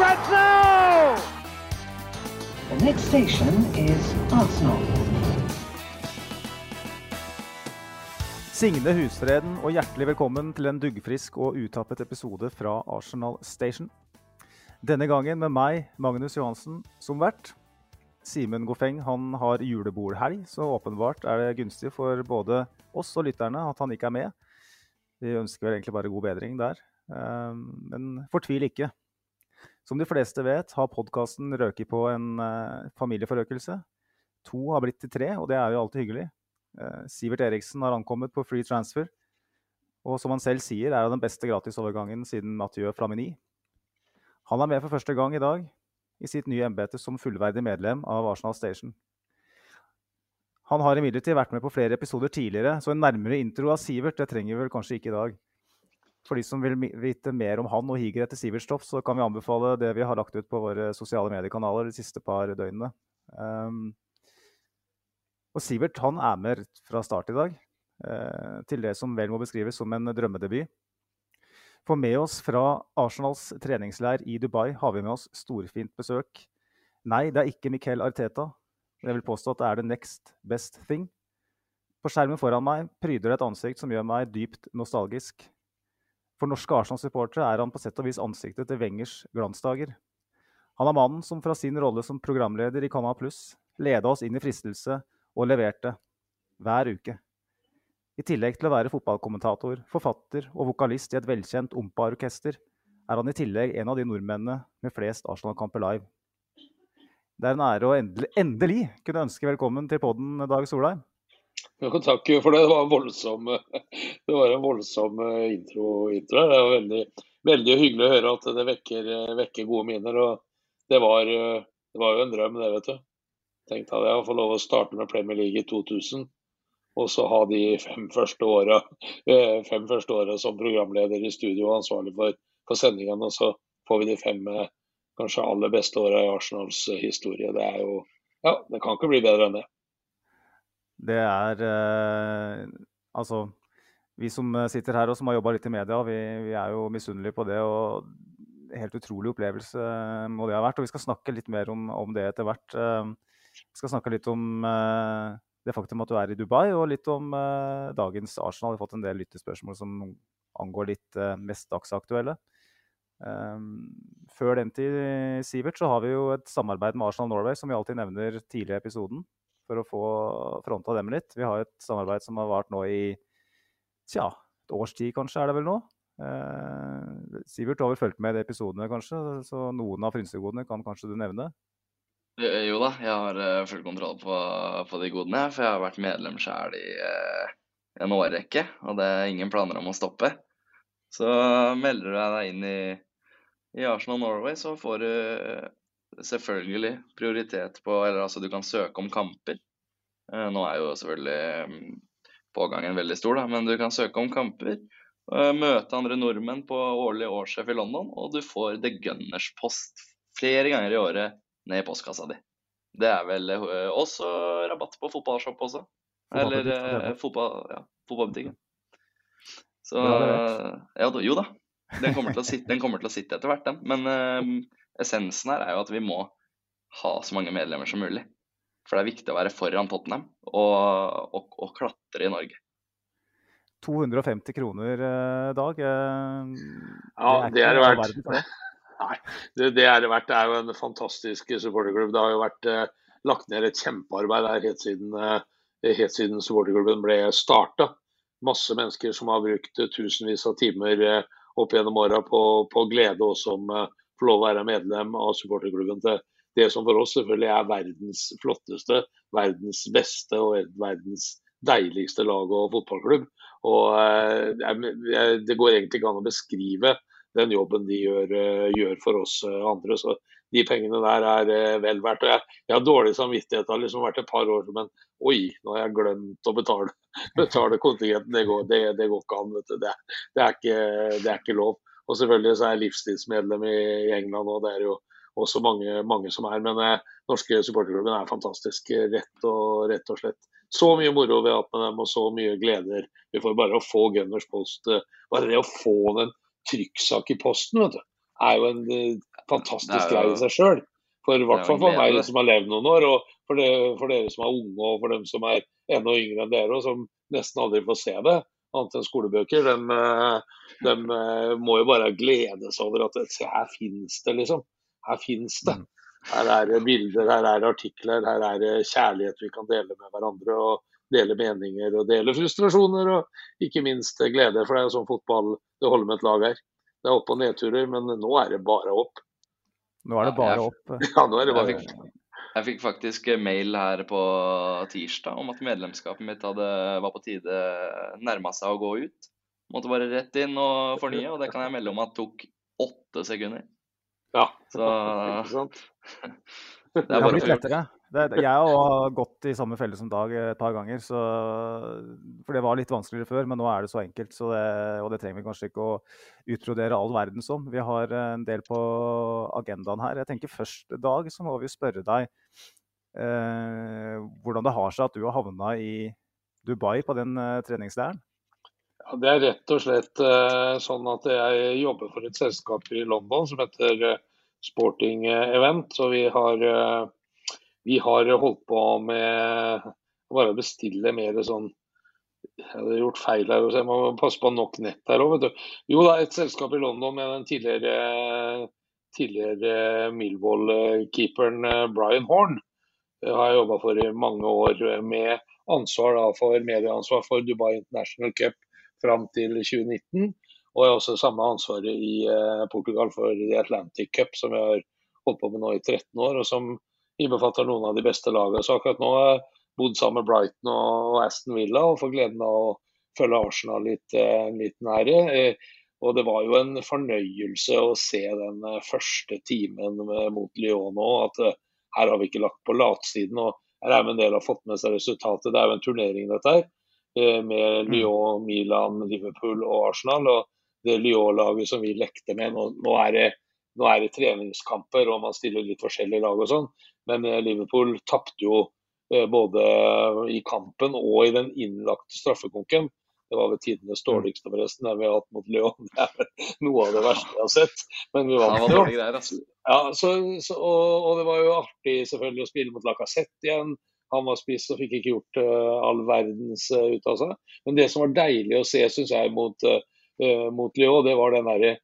Now! The next station is Arsenal. Signe Husfreden og hjertelig velkommen til en duggfrisk og utappet episode fra Arsenal Station. Denne gangen med meg, Magnus Johansen, som vert. Simen Goffeng han har julebordhelg, så åpenbart er det gunstig for både oss og lytterne at han ikke er med. Vi ønsker vel egentlig bare god bedring der. Eh, Men fortvil ikke. Som de fleste vet, har podkasten røket på en eh, familieforøkelse. To har blitt til tre, og det er jo alltid hyggelig. Eh, Sivert Eriksen har ankommet på free transfer. Og som han selv sier, er det den beste gratisovergangen siden Mathieu Flamini. Han er med for første gang i dag i sitt nye embete som fullverdig medlem av Arsenal Station. Han har imidlertid vært med på flere episoder tidligere, så en nærmere intro av Sivert det trenger vi vel kanskje ikke i dag. For de som vil vite mer om han og higer etter Sivertstoff, så kan vi anbefale det vi har lagt ut på våre sosiale mediekanaler de siste par døgnene. Um, og Sivert han er med fra start i dag, uh, til det som vel må beskrives som en drømmedebut. For med oss fra Arsenals treningsleir i Dubai har vi med oss storfint besøk. Nei, det er ikke Miquel Arteta. Jeg vil påstå at det er the next best thing. På skjermen foran meg pryder det et ansikt som gjør meg dypt nostalgisk. For norske Arsenal-supportere er han på sett og vis ansiktet til Wengers glansdager. Han er mannen som fra sin rolle som programleder i Canal Pluss leda oss inn i fristelse og leverte hver uke. I tillegg til å være fotballkommentator, forfatter og vokalist i et velkjent Ompa-orkester, er han i tillegg en av de nordmennene med flest Arsenal-kamper live. Det er en ære å endelig, endelig kunne ønske velkommen til podden, Dag Solheim. Jo, takk for det. Det var en voldsom, var en voldsom eh, intro, intro. Det var veldig, veldig hyggelig å høre at det vekker, eh, vekker gode minner. og det var, eh, det var jo en drøm, det, vet du. Tenkte deg å få lov å starte med Premier League i 2000, og så ha de fem første åra fem første åra som programleder i studio og ansvarlig for, for sendingene. Og så får vi de fem kanskje aller beste åra i Arsenals historie. Det er jo Ja, det kan ikke bli bedre enn det. Det er eh, Altså, vi som eh, sitter her og som har jobba litt i media, vi, vi er jo misunnelige på det. og Helt utrolig opplevelse må det ha vært. Og vi skal snakke litt mer om, om det etter hvert. Eh, Vi skal snakke litt om det faktum at du er i Dubai, og litt om eh, dagens Arsenal. Vi har fått en del lyttespørsmål som angår litt eh, mest dagsaktuelle. Um, før den tid, Sivert, så har vi jo et samarbeid med Arsenal Norway, som vi alltid nevner tidlig i episoden, for å få fronta dem litt. Vi har et samarbeid som har vart nå i tja, et års tid, kanskje, er det vel nå. Eh, Sivert, du har vel fulgt med i de episodene, kanskje, så noen av frynsegodene kan kanskje du nevne? Eh, Jo da, jeg har eh, full kontroll på, på de godene, for jeg har vært medlem sjøl i eh, en årrekke, og det er ingen planer om å stoppe. Så melder du deg inn i, i Arsenal Norway, så får du eh, selvfølgelig prioritet på Eller altså, du kan søke om kamper. Eh, Nå er jo selvfølgelig mm, pågangen veldig stor, da, men du kan søke om kamper. eh, Møte andre nordmenn på årlig årssjef i London, og du får The Gunners post flere ganger i året ned i postkassa di. Det er vel eh, også rabatt på fotballshop også. Eller fotball, ja, fotballbutikken. Så ja, jo da. Den kommer, til å sitte, den til å sitte etter hvert, den. Men essensen her er jo at vi må ha så mange medlemmer som mulig. For det er viktig å være foran Tottenham og, og, og klatre i Norge. 250 kroner eh, dag. eh, Ja, det er det verdt. verden det. Nei, det, det er det verdt. Det er jo en fantastisk supporterklubb. Det har jo vært eh, lagt ned et kjempearbeid der helt siden, eh, helt siden supporterklubben ble starta. Masse mennesker som har brukt eh, tusenvis av timer eh, opp gjennom åra på, på glede oss som eh, får lov å være medlem av supporterklubben til det som for oss selvfølgelig er verdens flotteste, verdens beste og verdens deiligste lag og fotballklubb. og eh, Det går egentlig ikke an å beskrive den jobben de gjør, eh, gjør for oss andre. Så de pengene der er vel verdt. Og jeg, jeg har dårlig samvittighet. Det har liksom vært et par år men oi, nå har jeg glemt å betale, betale kontingenten. Det går, det, det går, ikke an. Det, det, er ikke, det er ikke lov. Og selvfølgelig så er jeg livstidsmedlem i, i England, og det er jo også mange, mange som er. Men eh, norske supporterklubben er fantastisk, rett og, rett og slett. Så mye moro vi har hatt med dem, og så mye gleder vi får bare å få Gunners Post. Eh, bare det å få en trykksak i posten, vet du, er jo en uh, fantastisk greie i seg sjøl. For i hvert fall for meg som har levd noen år, og for, det, for, dere som er unge og for dem som er enda yngre enn dere, og som nesten aldri får se det, annet enn skolebøker. De, eh, de må jo bare glede seg over at se, her finnes det, liksom. Her finnes det. Mm. Her er det bilder, her er det artikler, her er det kjærlighet vi kan dele med hverandre. og Dele meninger og dele frustrasjoner og ikke minst glede. For det er jo sånn fotball det holder med et lag her. Det er opp- og nedturer, men nå er det bare opp. Nå er det bare opp. Ja, nå er det bare fikk, jeg fikk faktisk mail her på tirsdag om at medlemskapet mitt hadde, var på tide nærma seg å gå ut. Måtte bare rett inn og fornye, og det kan jeg melde om at tok åtte sekunder. Ja, så ikke sant? Det, det har blitt lettere. Det, jeg har gått i samme felle som Dag et par ganger. Så, for det var litt vanskeligere før, men nå er det så enkelt. Så det, og det trenger vi kanskje ikke å utrodere all verden som. Vi har en del på agendaen her. Jeg tenker først, Dag, så må vi spørre deg eh, hvordan det har seg at du har havna i Dubai på den eh, treningsleiren? Ja, det er rett og slett eh, sånn at jeg jobber for et selskap i London som heter uh, Sporting Event. Så vi har, vi har holdt på med å bare bestille mer sånn Jeg hadde gjort feil her, så jeg må passe på nok nett her òg, Jo da, et selskap i London med den tidligere, tidligere Millwall-keeperen Brian Horn. Det har jeg jobba for i mange år med ansvar da, for medieansvar for Dubai International Cup fram til 2019. Og jeg har også samme ansvaret i eh, Portugal for The Atlantic Cup, som jeg har holdt på med nå i 13 år, og som innbefatter noen av de beste lagene. Så akkurat nå har jeg bodd sammen med Brighton og Aston Villa og får gleden av å følge Arsenal litt, eh, litt nære. Eh, og det var jo en fornøyelse å se den første timen mot Lyon nå. At her har vi ikke lagt på latsiden. og her er vi en del har fått med seg resultatet. Det er jo en turnering, dette her. Eh, med mm. Lyon, Milan, Liverpool og Arsenal. og Det Lyon-laget som vi lekte med, nå, nå, er det, nå, er det, treningskamper og man stiller litt forskjellige lag og sånn, men eh, Liverpool tapte jo eh, både i kampen og i den innlagte straffekonken. Det var ved tidenes dårligste forresten, det vi har hatt mot Lyon. Det er noe av det verste jeg har sett. Men vi vant jo. Altså. Ja, så, så, og, og, det var jo artig selvfølgelig å spille mot Lacassette igjen. Han var spiss og fikk ikke gjort uh, all verdens uh, ut av seg. Men det som var deilig å se, syns jeg, mot, uh, mot Lyon, det var den derre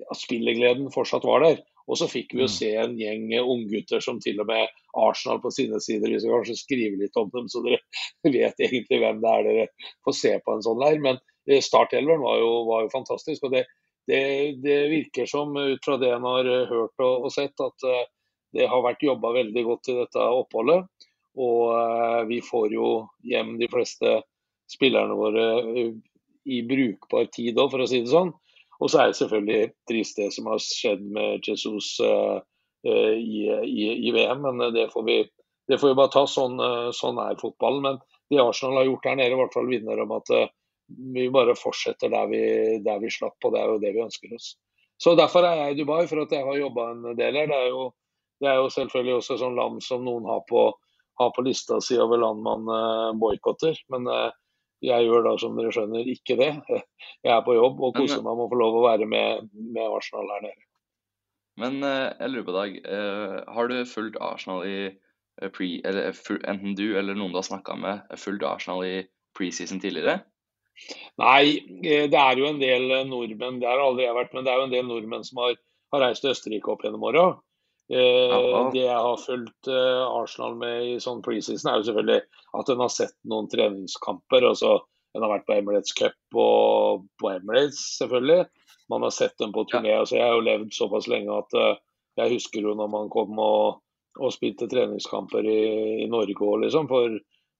ja, spillegleden fortsatt var der. Og så fikk vi jo mm. se en gjeng unggutter som til og med Arsenal på sine sider. Vi skal kanskje skrive litt om dem, så dere vet egentlig hvem det er dere får se på en sånn leir. Men startelveren var, var, jo fantastisk. og det, det, det, virker som, ut fra det en har hørt og, og sett, at det har vært jobba veldig godt i dette oppholdet. Og eh, vi får jo hjem de fleste spillerne våre eh, i brukbar tid òg, for å si det sånn. Og så er det selvfølgelig trist det som har skjedd med Jesus uh, i, i, i, VM, men det får, vi, det får vi bare ta. Sånn, uh, sånn, er fotballen. Men det Arsenal har gjort her nede, i hvert fall vinner om at uh, vi bare fortsetter der vi, der vi slapp, og det er jo det vi ønsker oss. Så Derfor er jeg i Dubai, for at jeg har jobba en del her. Det er, jo, det er jo selvfølgelig også et sånt land som noen har på har på lista si over land man boikotter. Men jeg gjør da, som dere skjønner, ikke det. Jeg er på jobb og koser meg med å få lov å være med, med Arsenal her nede. Men uh, jeg lurer på, Dag. Uh, har du fulgt Arsenal i pre... Eller enten du eller noen du har snakka med, fulgt Arsenal i preseason tidligere? Nei, det er jo en del nordmenn det har aldri jeg vært, men det er jo en del nordmenn som har, har reist til Østerrike opp gjennom åra. Eh, det jeg har fulgt eh, Arsenal med i sånn preseason, er jo selvfølgelig at en har sett noen treningskamper. altså En har vært på Emirates Cup og på Emirates, selvfølgelig. Man har sett dem på turné. Ja. altså Jeg har jo levd såpass lenge at uh, jeg husker jo når man kom og, og spilte treningskamper i, i Norge òg, liksom, for,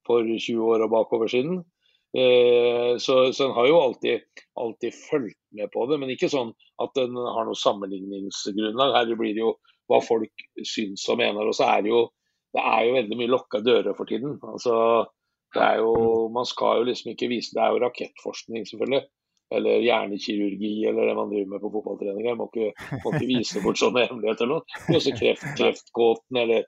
for, 20 år og bakover siden. Eh, så, så en har jo alltid, alltid fulgt med på det, men ikke sånn at en har noe sammenligningsgrunnlag. Her blir det jo hva folk syns og mener. Og så er det jo, det er jo veldig mye lukka dører for tiden. Altså, det er jo, man skal jo liksom ikke vise Det er jo rakettforskning, selvfølgelig. Eller hjernekirurgi, eller det man driver med på fotballtreninger. Må ikke, må ikke vise bort sånne hemmeligheter er også kreft, kreftgåten eller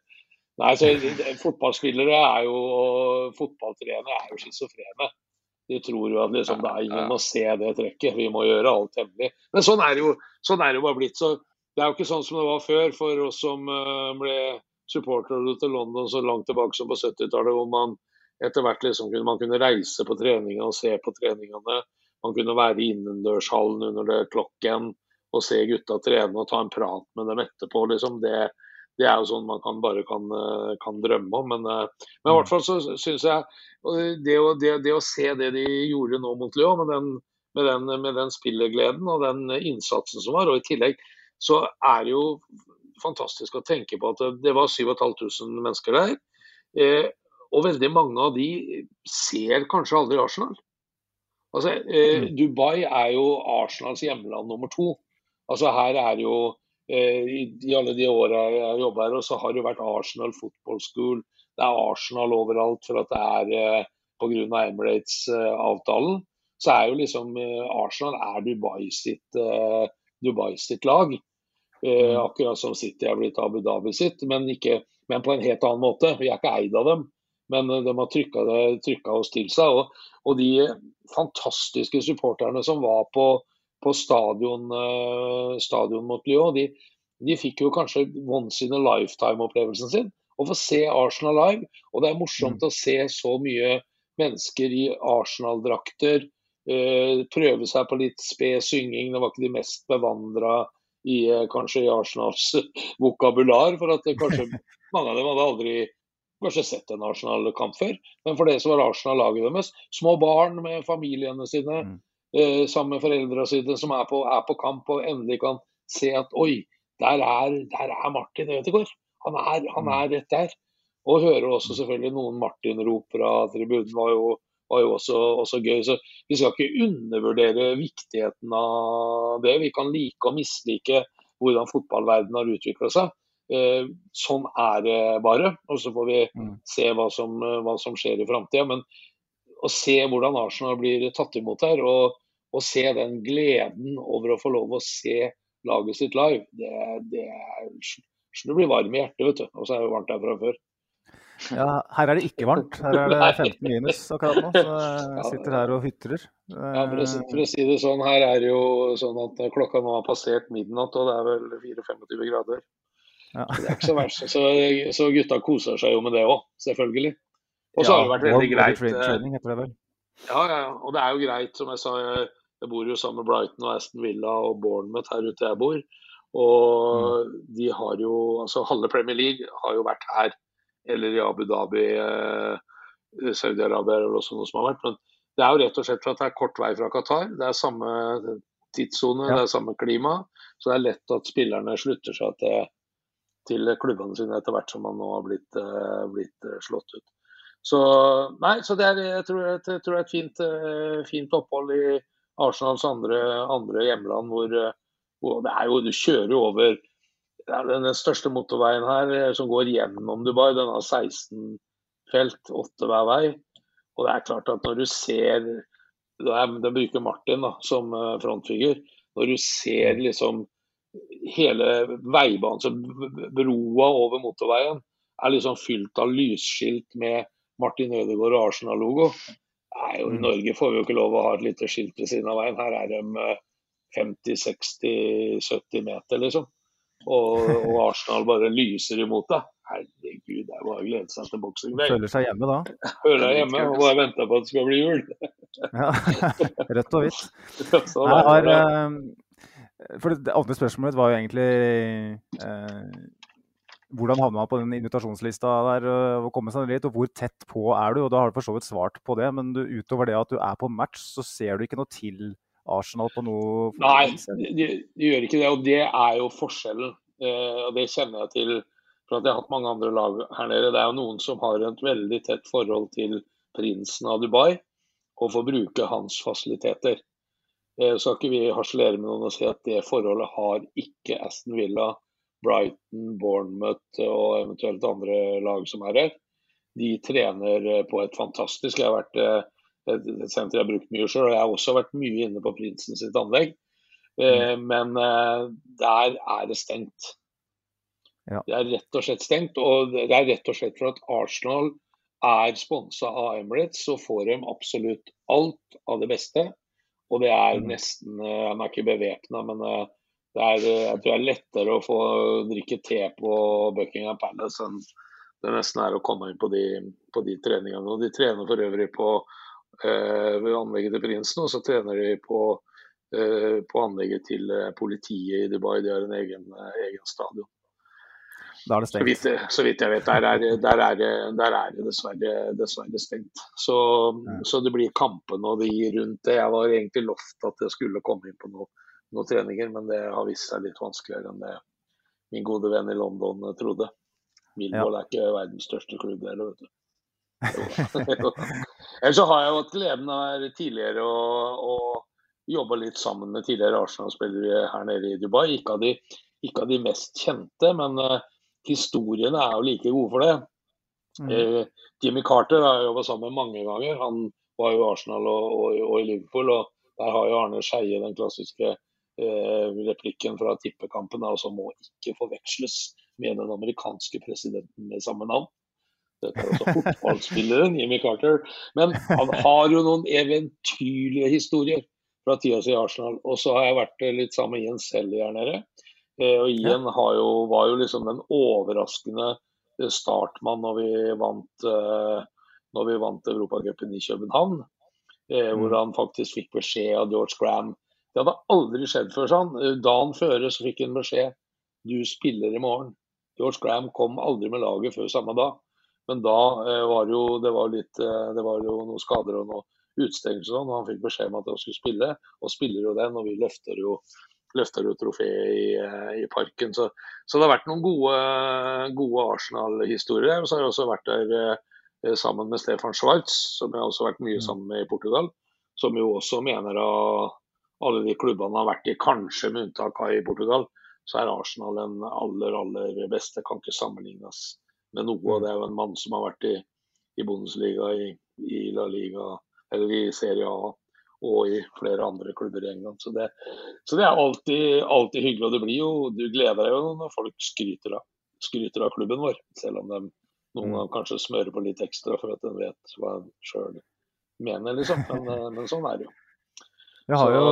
Nei, så Fotballspillere er jo, og fotballtrenere er jo schizofrene. De tror jo at liksom, det er ingen må se det trekket, vi må gjøre alt hemmelig. Men sånn er det jo, sånn er det jo bare blitt. så Det er jo ikke sånn som det var før for oss som uh, ble supportere til London så langt tilbake som på 70-tallet, hvor man etter hvert liksom kunne, man kunne reise på treningene og se på treningene. Man kunne være i innendørshallen under klokken og se gutta trene og ta en prat med dem etterpå. Liksom det, det er jo sånn man kan, bare kan, eh, kan drømme om. Men, eh, men, i hvert fall så syns jeg det å, det, det å, se det de gjorde nå mot Lyon, med den, den, med den spillegleden og den innsatsen som var, og i tillegg så er det jo fantastisk å tenke på at det var 7500 mennesker der. Eh, og veldig mange av de ser kanskje aldri Arsenal. Altså, eh, mm. Dubai er jo Arsenals hjemland nummer to. Altså Her er jo eh, i, i, alle de åra jeg har jobba her, så har det jo vært Arsenal Football School. Det er Arsenal overalt for at det er eh, pga. Emirates-avtalen. Så er jo liksom Arsenal er Dubai sitt, eh, Dubai sitt lag. Eh, mm. akkurat som City er blitt Abu Dhabi sitt, men, ikke, men, på en helt annen måte. Vi er ikke eid av dem, men eh, de har trykka, oss til seg. Og, og, de fantastiske supporterne som var på, på stadion, eh, stadion, mot Lyon, de, de, fikk jo kanskje once in a lifetime-opplevelsen sin. Å få se Arsenal live. Og det er morsomt mm. å se så mye mennesker i Arsenal-drakter. Eh, prøve seg på litt sped synging. Det var ikke de mest bevandra i eh, kanskje i Arsenals vokabular. For at kanskje mange av dem hadde aldri kanskje sett en Arsenal-kamp før. Men for det som var Arsenal-laget deres, små barn med familiene sine, mm. eh, sammen med foreldrene sine, som er på, er på, kamp og endelig kan se at oi, der er, der er Martin Ødegaard. Han er, han mm. er rett der. Og hører også selvfølgelig noen Martin-rop fra tribunen var jo var jo også, også, gøy. Så vi skal ikke undervurdere viktigheten av det. Vi kan like og mislike hvordan fotballverdenen har utvikla seg. Eh, sånn er det bare. Og så får vi mm. se hva som, hva som skjer i framtida. Men å se hvordan Arsenal blir tatt imot her, og, og, se den gleden over å få lov å se laget sitt live, det, det, det blir varm i hjertet, vet du. Og så er det varmt der fra før. Ja, her er det ikke varmt. Her er det 15 minus akkurat nå, så jeg sitter her og hytrer. Ja, for å, for å, si det sånn, her er det jo sånn at klokka nå har passert midnatt, og det er vel 24-25 grader. Ja. Det er ikke så verst. Så, så, gutta koser seg jo med det òg, selvfølgelig. Og så ja, har det vært veldig greit. Eh, training heter det vel. Ja, ja, og det er jo greit, som jeg sa. Jeg bor jo sammen med Brighton og Aston Villa og Bournemouth her ute jeg bor. Og mm. de har jo Altså halve Premier League har jo vært her eller i Abu Dhabi, eh, Saudi-Arabia eller også noe som har vært. Men det er jo rett og slett for at det er kort vei fra Qatar. Det er samme tidssone, ja. det er samme klima. Så det er lett at spillerne slutter seg til, til klubbene sine etter hvert som man nå har blitt, uh, blitt uh, slått ut. Så nei, så det er, jeg, tror, jeg tror det er et fint, uh, fint, opphold i Arsenals andre, andre hjemland hvor, hvor, det er jo, Du kjører jo over ja, den største motorveien her eh, som går gjennom Dubai, den har 16 felt, åtte hver vei. Og det er klart at når du ser Den bruker Martin da, som eh, frontfigur. Når du ser liksom hele veibanen, så broa over motorveien, er liksom fylt av lysskilt med Martin Ødegaard og Arsenal-logo. I mm. Norge får vi jo ikke lov å ha et lite skilt ved siden av veien. Her er de 50-60-70 eh, meter, liksom og, og, Arsenal bare lyser imot deg. Herregud, det er bare å glede seg til boksing. Føler seg hjemme da? Føler deg hjemme og bare venter på at det skal bli jul. ja, Rødt og hvitt. Jeg har, uh, for Det andre spørsmålet var jo egentlig eh, hvordan havner man på den invitasjonslista der og komme seg dit, og hvor tett på er du? Og Da har du for så vidt svart på det, men du, utover det at du er på match, så ser du ikke noe til Arsenal på noe Nei, de, de, gjør ikke det. Og det er jo forskjellen. Eh, og det kjenner jeg til for at jeg har hatt mange andre lag her nede. Det er jo noen som har et veldig tett forhold til prinsen av Dubai. å får bruke hans fasiliteter. Eh, så skal ikke vi harselere med noen og si at det forholdet har ikke Aston Villa, Brighton, Bournemouth og eventuelt andre lag som er her. De trener eh, på et fantastisk Jeg har vært eh, et, senter jeg har brukt mye sjøl, og jeg har også vært mye inne på Prinsen sitt anlegg. Mm. Men der er det stengt. Ja. Det er rett og slett stengt. Og det er rett og slett for at Arsenal er sponsa av Emirates, så får de absolutt alt av det beste. Og det er mm. nesten eh, Han er ikke bevæpna, men eh, det er, eh, jeg tror det er lettere å få drikke te på Buckingham Palace enn det nesten er å komme inn på de, på de treningene. Og De trener for øvrig på eh, anlegget til prinsen, og så trener de på, eh, på anlegget til politiet i Dubai. De har en egen, egen stadion. Det. Så vidt, så vidt jeg vet, der er, der er, der er det dessverre, dessverre stengt. Så, så, det blir kampene og de rundt det. Jeg var egentlig lovt at jeg skulle komme inn på noen noe treninger, men det har vist seg litt vanskeligere enn det min gode venn i London trodde. Millwall ja. er ikke verdens største klubb heller, vet du. Ellers så har jeg jo hatt gleden av tidligere å, å jobbe litt sammen med tidligere Arsenal-spillere her nede i Dubai. Ikke av de, ikke av de mest kjente, men uh, historiene er jo like gode for det. Mm. Uh, Jimmy Carter har jeg jobba sammen med mange ganger. Han var jo i Arsenal og, og, og, i Liverpool. og Der har jo Arne Skeie den klassiske uh, replikken fra tippekampen. Altså må ikke forveksles med den amerikanske presidenten med samme navn. Dette er også fotballspilleren Jimmy Carter. Men han har jo noen eventyrlige historier fra tida si i Arsenal. Og så har jeg vært litt sammen med Jens Helly her nede. Eh, og Ian jo, var jo liksom den overraskende eh, startmann når vi vant, eh, når vi vant Europacupen i København. Hvor mm. han faktisk fikk beskjed av George Graham. Det hadde aldri skjedd før. sånn. Dagen før så fikk han beskjed du spiller i morgen. George Graham kom aldri med laget før samme dag. Men da var jo, det var litt, det var jo noen skader og noen utestengelser. Og sånn, han fikk beskjed om at han skulle spille, og spiller jo den. Og vi løfter jo løfter jo trofeet i, eh, i, parken. Så, så, det har vært noen gode, gode Arsenal-historier. Og så har jeg også vært der eh, sammen med Stefan Schwartz, som jeg har også vært mye mm. sammen med i Portugal. Som jo også mener at alle de klubbene har vært i, kanskje med unntak av i Portugal, så er Arsenal den aller, aller beste. Kan ikke sammenlignes med noe. og Det er jo en mann som har vært i, i Bundesliga, i, i La Liga, eller i Serie A og i flere andre klubber i England. Så det, så det er alltid, alltid, hyggelig. Og det blir jo, du gleder deg jo når folk skryter av, skryter av klubben vår. Selv om de noen mm. ganger kanskje smører på litt ekstra for at de vet hva en sjøl mener, liksom. Men, eh, men, sånn er det jo. Vi har jo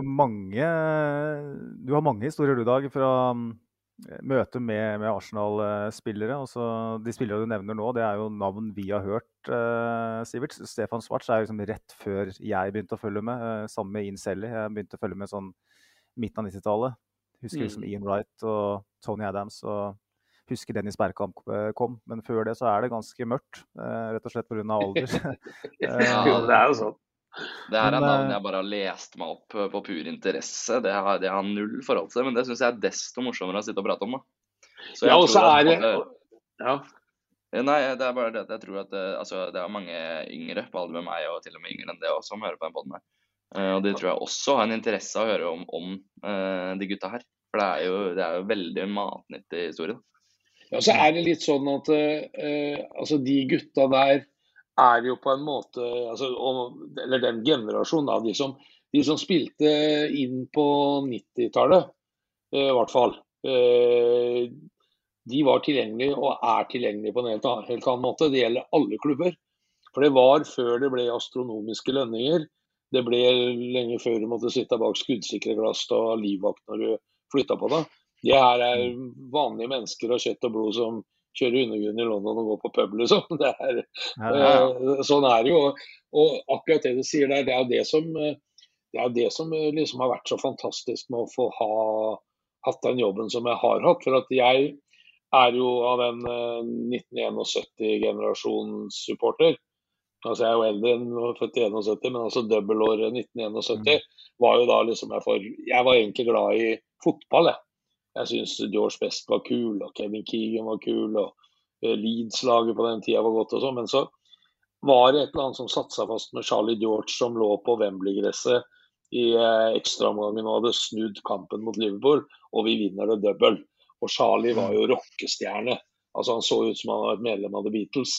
mange Du har mange historier du, Dag, fra møte med, med Arsenal-spillere. De spillere du nevner nå, det er jo navn vi har hørt. eh, Sivert. Stefan Svarts er liksom rett før jeg begynte å følge med. Eh, sammen med Ian Selly. Jeg begynte å følge med sånn midten av 90-tallet. Husker mm. liksom Ian Wright og Tony Adams. og Husker Dennis Bergkamp eh, kom. Men før det så er det ganske mørkt. Eh, rett og slett pga. alder. ja, det er jo sånn. Det her er navn jeg bare har lest meg opp på pur interesse. Det har, det har null forhold til, det, men det syns jeg er desto morsommere å sitte og prate om. Da. Så ja, og så er det ja. Nei, det er bare det at jeg tror at det, altså, det er mange yngre på alder med meg, og til og med yngre enn det også, som hører på den poden her. Og de tror jeg også har en interesse av å høre om, om de gutta her. For det er jo, det er jo veldig matnyttig historie. Ja, så er det litt sånn at uh, altså de gutta der er jo på en måte altså, Eller den generasjonen, da, de som, de som spilte inn på 90-tallet, eh, i hvert fall. Eh, de var tilgjengelige og er tilgjengelige på en helt, helt annen måte. Det gjelder alle klubber. For det var før det ble astronomiske lønninger. Det ble lenge før du måtte sitte bak skuddsikre glass og livvakt når du flytta på deg. Det her er vanlige mennesker av kjøtt og blod som kjøre undergrunn i London og gå på pub, liksom. Det er, ja, ja. Uh, sånn er det jo. Og akkurat det du sier der, det er det som, eh, det er det som eh, liksom har vært så fantastisk med å få ha hatt den jobben som jeg har hatt. For at jeg er jo av den uh, 1971-generasjons supporter. Altså Jeg er jo eldre enn født i 71, men altså dobbeltåret 1971 mm. var jo da liksom jeg for Jeg var egentlig glad i fotball, jeg. Jeg syns George Best var kul, og Kevin Keegan var kul, og uh, Leeds-laget på den tida var godt og sånn. Men så var det et eller annet som satte seg fast med Charlie George som lå på Wembley-gresset i eh, ekstraomgangen og hadde snudd kampen mot Liverpool, og vi vinner det double. Og Charlie var jo rockestjerne. Altså Han så ut som han var et medlem av The Beatles.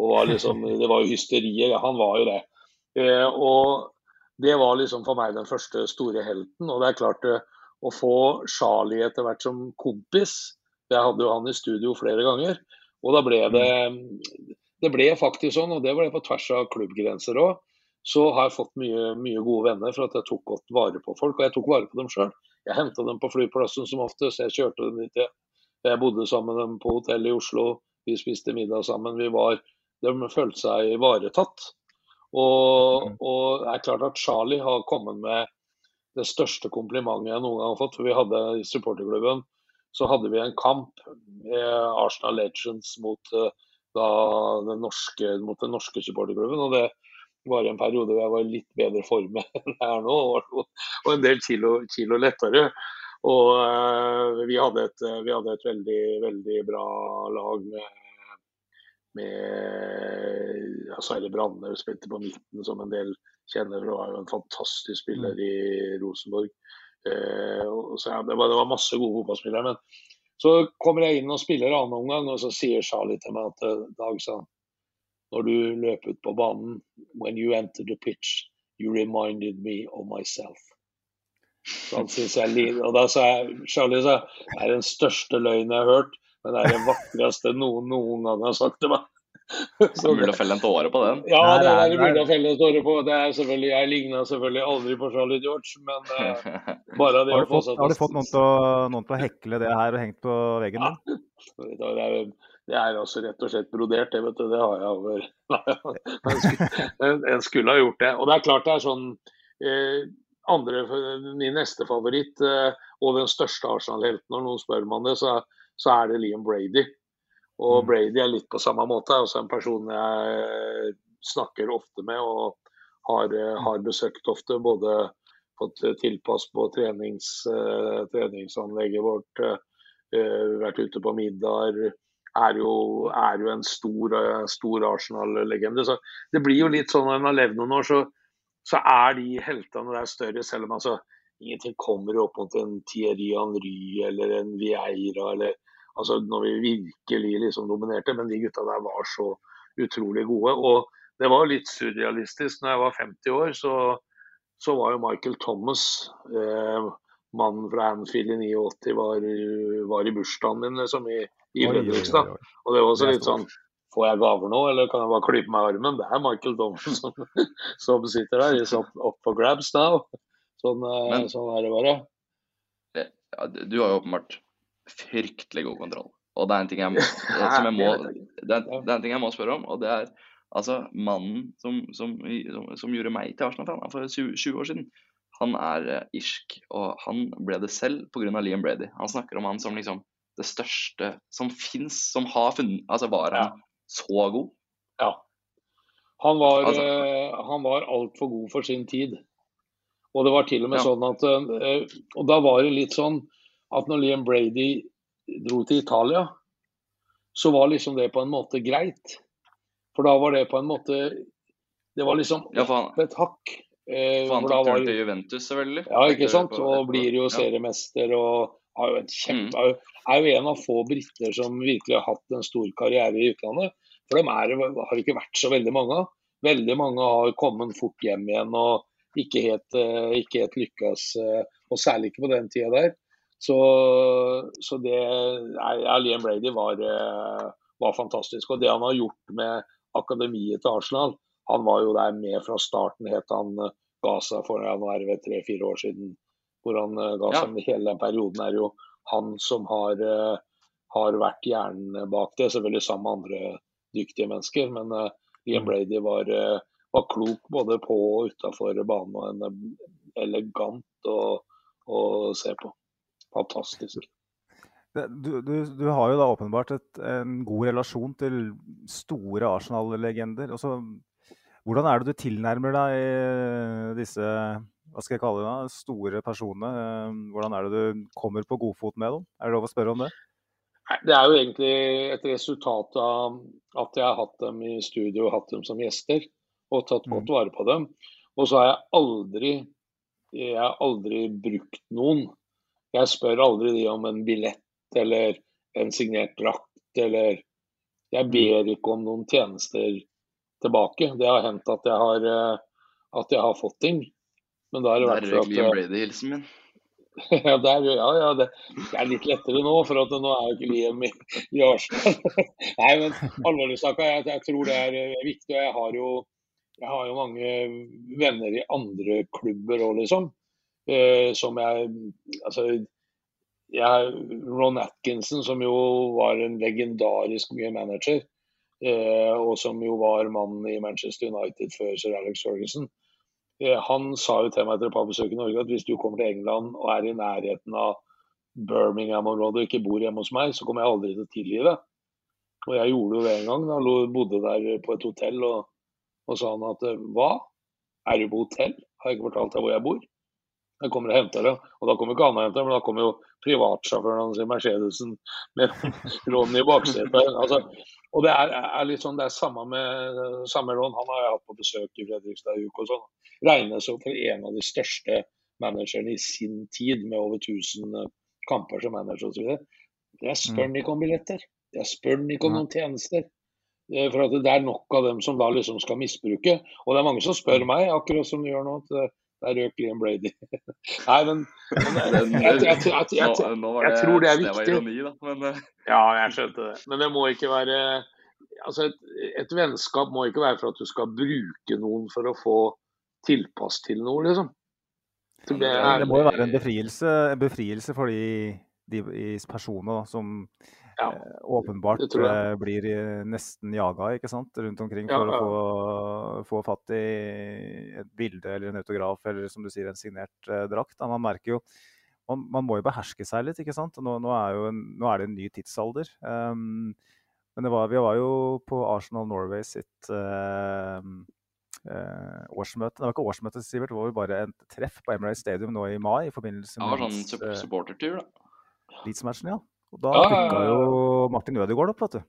og var liksom, Det var jo hysteriet. Han var jo det. Eh, og det var liksom for meg den første store helten. Og det er klart eh, å få Charlie etter hvert som kompis Jeg hadde jo han i studio flere ganger. Og da ble det Det ble faktisk sånn, og det ble på tvers av klubbgrenser òg. Så har jeg fått mye, mye gode venner for at jeg tok godt vare på folk. Og jeg tok vare på dem sjøl. Jeg henta dem på flyplassen som oftest. Jeg kjørte dem dit. Jeg bodde sammen med dem på hotell i Oslo. Vi spiste middag sammen. Vi var, de følte seg ivaretatt. Og, Mm. og det er klart at Charlie har kommet med det største komplimentet jeg noen gang har fått. For vi hadde i supporterklubben så hadde vi en kamp, eh, Arsenal Legends mot, eh, da, den norske, mot den norske supporterklubben. Og det var en periode hvor jeg var i litt bedre form enn jeg er nå, og, en del kilo, kilo lettere. Og eh, vi, hadde et, vi hadde et veldig, veldig bra lag med med ja, Sverre Branner spilte på midten, som en del kjenner. For var jo en fantastisk spiller i Rosenborg. Eh, så, ja, det, var, det var masse gode fotballspillere. Men så kommer jeg inn og spiller annen omgang, og så sier Charlie til meg at eh, Dag sa når du løp ut på banen When you entered the pitch, you reminded me of myself. Så han synes jeg Og da sa jeg Charlie sa det er den største løgnen jeg har hørt, men det er det vakreste noen noen gang har sagt til meg. Det Så er mulig å felle en tåre på den. ja, det er det mulig å felle en tåre på. Det er selvfølgelig, Jeg ligna selvfølgelig aldri på Charlie George, men uh, bare det Har du fått, har du fått noen, til å, noen til å hekle det her og hengt på veggen Ja. Det er, det er altså rett og slett brodert, det vet du. Det har jeg over En skulle- En skulle ha gjort det. Og det er klart det er sånn eh, andre, Min neste favoritt eh, og den største Arsenal-helten, når noen spør meg om det, så, så er det Liam Brady. Og Mm. Brady er litt på samme måte. er Også en person jeg snakker ofte med og har, eh, har besøkt ofte. Både fått tilpass på trenings, eh, treningsanlegget vårt, eh, vært ute på middager. Er jo, er jo en stor, stor Arsenal-legende. Så det blir jo litt sånn når en har levd noen år, så, så er de heltene der større, selv om altså ingenting kommer opp mot en Thierry Henry eller en Vieira eller altså når vi virkelig liksom dominerte. Men de gutta der var så utrolig gode. Og det var litt surrealistisk. Når jeg var 50 år, så, så var jo Michael Thomas, eh, mannen fra Anfield i 89, var, var i bursdagen min liksom, i, i Fredrikstad. Og det var også litt sånn Får jeg gaver nå, eller kan jeg bare klype meg i armen? Det er Michael Thomas som, som sitter der. Up, up for grabs now. Sånn, eh, Men- sånn er det bare. Ja, du har jo åpenbart fryktelig god kontroll. Og det er en ting jeg må, som jeg må, det er, det er en ting jeg må spørre om, og det er altså mannen som, som, som, som gjorde meg til Arsenal-fan for 20, 20 år siden. Han er eh, irsk, og han ble det selv pga. Liam Brady. Han snakker om han som liksom det største som fins, som har funnet Altså, var han så god? Ja. Han var, Altså- eh, han var altfor god for sin tid. Og det var til og med Ja. sånn at eh, Og da var det litt sånn at når Liam Brady dro til Italia, så var liksom det på en måte greit. For da var det på en måte Det var liksom Ja, han, et hakk. eh, for han tok var- til Juventus, selvfølgelig. Ja, ikke sant? Og blir jo seriemester og har jo et kjempe, Mm. er, jo, er jo en av få briter som virkelig har hatt en stor karriere i utlandet. For dem er, har det ikke vært så veldig mange av. Veldig mange har kommet fort hjem igjen og ikke helt, eh, ikke helt lykkes. eh, Og særlig ikke på den tida der. Så, så det ja, Liam Brady var, eh, var fantastisk. Og det han har gjort med akademiet til Arsenal Han var jo der med fra starten, het han eh, ga seg for ja, nå er det tre-fire år siden. Hvor han eh, ga Ja. seg. Men Hele den perioden er jo han som har, har vært hjernen bak det. Selvfølgelig sammen med andre dyktige mennesker. Men Liam Mm. Brady var, var klok både på og utafor banen. Og en elegant å, å se på. Fantastisk. Du, du, du har jo da åpenbart et, en god relasjon til store Arsenal-legender. Hvordan er det du tilnærmer deg eh, disse hva skal jeg kalle det, da, store personene? Eh, Hvordan er det du kommer på godfot med dem? Er det lov å spørre om det? Det er jo egentlig et resultat av at jeg har hatt dem i studio, og hatt dem som gjester og tatt Mm. godt vare på dem. Og så har jeg aldri, jeg har aldri brukt noen. Jeg spør aldri de om en billett eller en signert drakt eller Jeg Mm. ber ikke om noen tjenester tilbake. Det har hendt at jeg har, eh, at jeg har fått ting. Men da har det at Liam eh, Brady-hilsen min. ja, der, ja, ja det, det er litt lettere nå, for at nå er jo ikke Liam i, i Arsenal. Nei, men alvorlig snakka, jeg, jeg tror det er eh, viktig. og Jeg har jo, jeg har jo mange venner i andre klubber òg, liksom. Eh, som jeg Altså, jeg, Ron Atkinson, som jo var en legendarisk mye manager, eh, og som jo var mannen i Manchester United før sir Alex Ferguson. Eh, han sa jo til meg etter et par besøk i Norge at hvis du kommer til England og er i nærheten av Birmingham-området og ikke bor hjemme hos meg, så kommer jeg aldri til å tilgi det. Og jeg gjorde jo det en gang. da, bodde der på et hotell, og, og sa han at hva? Er du på hotell? Har jeg ikke fortalt deg hvor jeg bor? Jeg kommer og henter det. Og da kommer ikke han og henter men da kommer jo privatsjåføren hans i Mercedesen med Ron i baksetet. Altså, og det er, er litt sånn, det er samme med samme Ron. Han har jeg hatt på besøk i Fredrikstad i uke og sånn. Regnes jo for en av de største managerne i sin tid, med over 1000 kamper som manager osv. Jeg spør han ikke om billetter. Jeg spør han ikke om noen tjenester. Eh, For det er nok av dem som da liksom skal misbruke. Og det er mange som spør meg, akkurat som du gjør nå, at eh, der røk Liam Brady. Nei, men, jeg, tror det er Det var viktig. ironi, da. Men eh, Ja, jeg skjønte det. Men det må ikke være Altså, et, et vennskap må ikke være for at du skal bruke noen for å få tilpass til noe, liksom. Det er, det må jo være en befrielse, en befrielse for de, de da, som ja, eh, åpenbart eh, blir eh, nesten jaga ikke sant? rundt omkring Ja, for ja. å få, få fatt i et bilde eller en autograf eller som du sier, en signert eh, drakt. Da. Man merker jo man, man må jo beherske seg litt, ikke sant. Og Nå, nå, er, jo en, nå er det en ny tidsalder. Um, men det var, vi var jo på Arsenal Norway sitt uh, eh, årsmøte. Det var ikke årsmøte, Sivert, det var jo bare et treff på Emirates Stadium nå i mai i forbindelse med Ja, sånn supportertur, da. Leeds-matchen, ja. Og da Ja, ja, ja, dukka ja. jo Martin Ødegaard opp, vet du.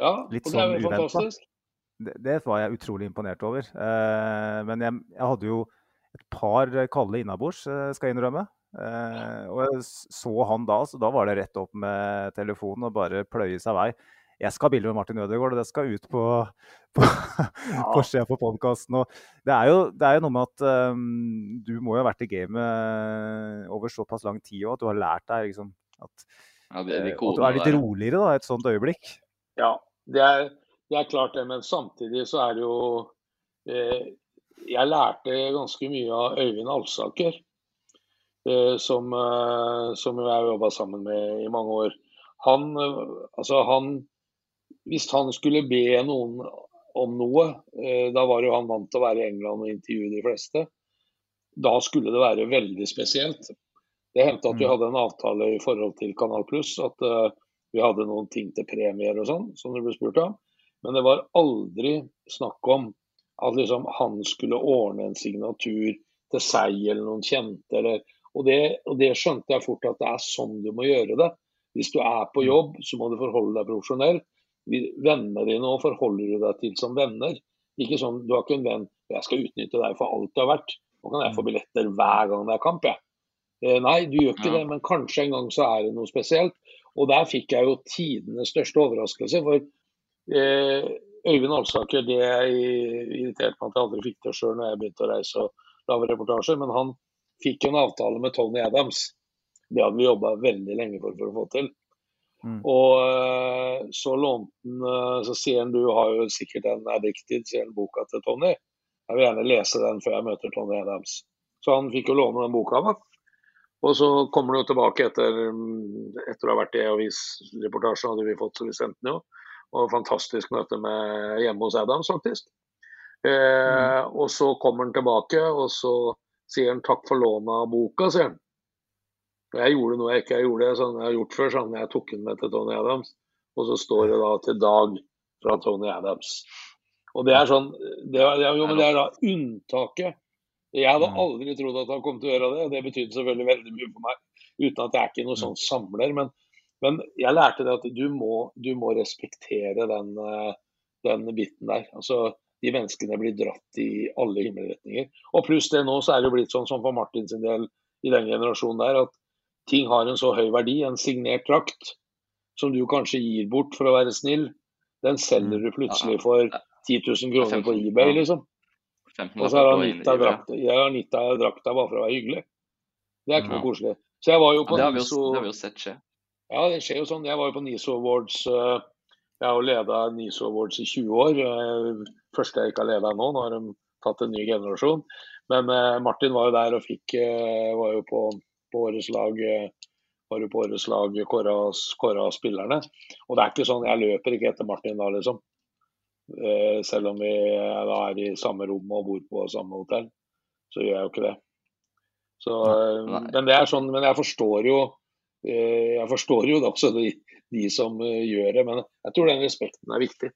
ja, litt og det er sånn jo fantastisk. Det, det var jeg utrolig imponert over. Eh, men jeg, jeg hadde jo et par kalde innabords, eh, skal jeg innrømme. Eh, og jeg så han da, så da var det rett opp med telefonen og bare pløye seg vei. Jeg skal ha bilde med Martin Ødegaard, og det skal ut på, på, på Sjef på podkasten. Det, er jo- det er jo noe med at um, du må jo ha vært i gamet over såpass lang tid òg, at du har lært deg liksom, at, Ja, de, de eh, at du er litt der. roligere da, et sånt øyeblikk. Ja, det er, det er klart det, men samtidig så er det jo eh, Jeg lærte ganske mye av Øyvind Alsaker, eh, som, eh, som jeg har jobba sammen med i mange år. Han, eh, altså han Hvis han skulle be noen om noe, eh, da var jo han vant til å være i England og intervjue de fleste, da skulle det være veldig spesielt. Det hendte at vi Mm. hadde en avtale i forhold til Kanal Pluss, at uh, vi hadde noen ting til premier og sånn, som det ble spurt om. Men det var aldri snakk om at liksom han skulle ordne en signatur til seg eller noen kjente. Eller, og, det, og det skjønte jeg fort at det er sånn du må gjøre det. Hvis du er på jobb, så må du forholde deg profesjonelt. Venner dine også forholder du deg til som venner. Ikke sånn, Du har ikke en venn jeg skal utnytte deg for alt du har vært. Nå kan jeg få billetter hver gang det er kamp. jeg. Eh, nei, du gjør ikke Ja. det, men kanskje en gang så er det noe spesielt. Og der fikk jeg jo tidenes største overraskelse. For eh, Øyvind Alsaker, det irriterte meg at jeg aldri fikk til sjøl når jeg begynte å reise og lage reportasjer, men han fikk jo en avtale med Tony Adams. Det hadde vi jobba veldig lenge for, for å få til. Mm. Og eh, så lånte han eh, Så sier han du har jo sikkert en Addicted, sier han boka til Tony. Jeg vil gjerne lese den før jeg møter Tony Adams. Så han fikk jo låne den boka meg. Og så kommer du tilbake etter, etter å ha vært i avisreportasje, hadde vi fått, så vi sendte den jo. Og fantastisk møte med hjemme hos Adams, faktisk. Eh, og så kommer han tilbake, og så sier han takk for lånet av boka, sier han. Og jeg gjorde noe jeg ikke gjorde, sånn jeg har gjort før, sånn jeg tok den med til Tony Adams. Og så står det da til Dag fra Tony Adams. Og det er sånn, det er, jo, men det er da unntaket. Jeg hadde Mm. aldri trodd at han kom til å gjøre det, og det betydde selvfølgelig veldig mye for meg. Uten at jeg er ikke noe sånn samler. Men, Men jeg lærte det at du må, du må respektere den, eh, den biten der. Altså, de menneskene blir dratt i alle himmelretninger. Og pluss det nå, så er det jo blitt sånn som for Martin sin del i den generasjonen der, at ting har en så høy verdi. En signert drakt som du kanskje gir bort for å være snill, den selger du plutselig for 10 000 kroner på eBay, liksom. Og så gitt deg drakta, deg drakta bare for å være hyggelig. Det er ikke noe koselig. Så jeg var jo på det har, vi jo, det har vi jo sett skje. Ja, det skjer jo sånn. Jeg var jo på NISO Awards. eh, Jeg har jo leda NISO Awards i 20 år. eh, Første jeg ikke har leda nå. Nå har de tatt en ny generasjon. Men eh, Martin var jo der og fikk Var jo på, på årets lag var jo på årets lag kåra kåra av spillerne. Og det er ikke sånn, jeg løper ikke etter Martin da, liksom. Eh, Selv om vi eh, da er i samme rom og bor på samme hotell, så gjør jeg jo ikke det. Så, eh, men det er sånn, men jeg forstår jo eh, jeg forstår jo da også de, de som gjør det, men jeg tror den respekten er viktig.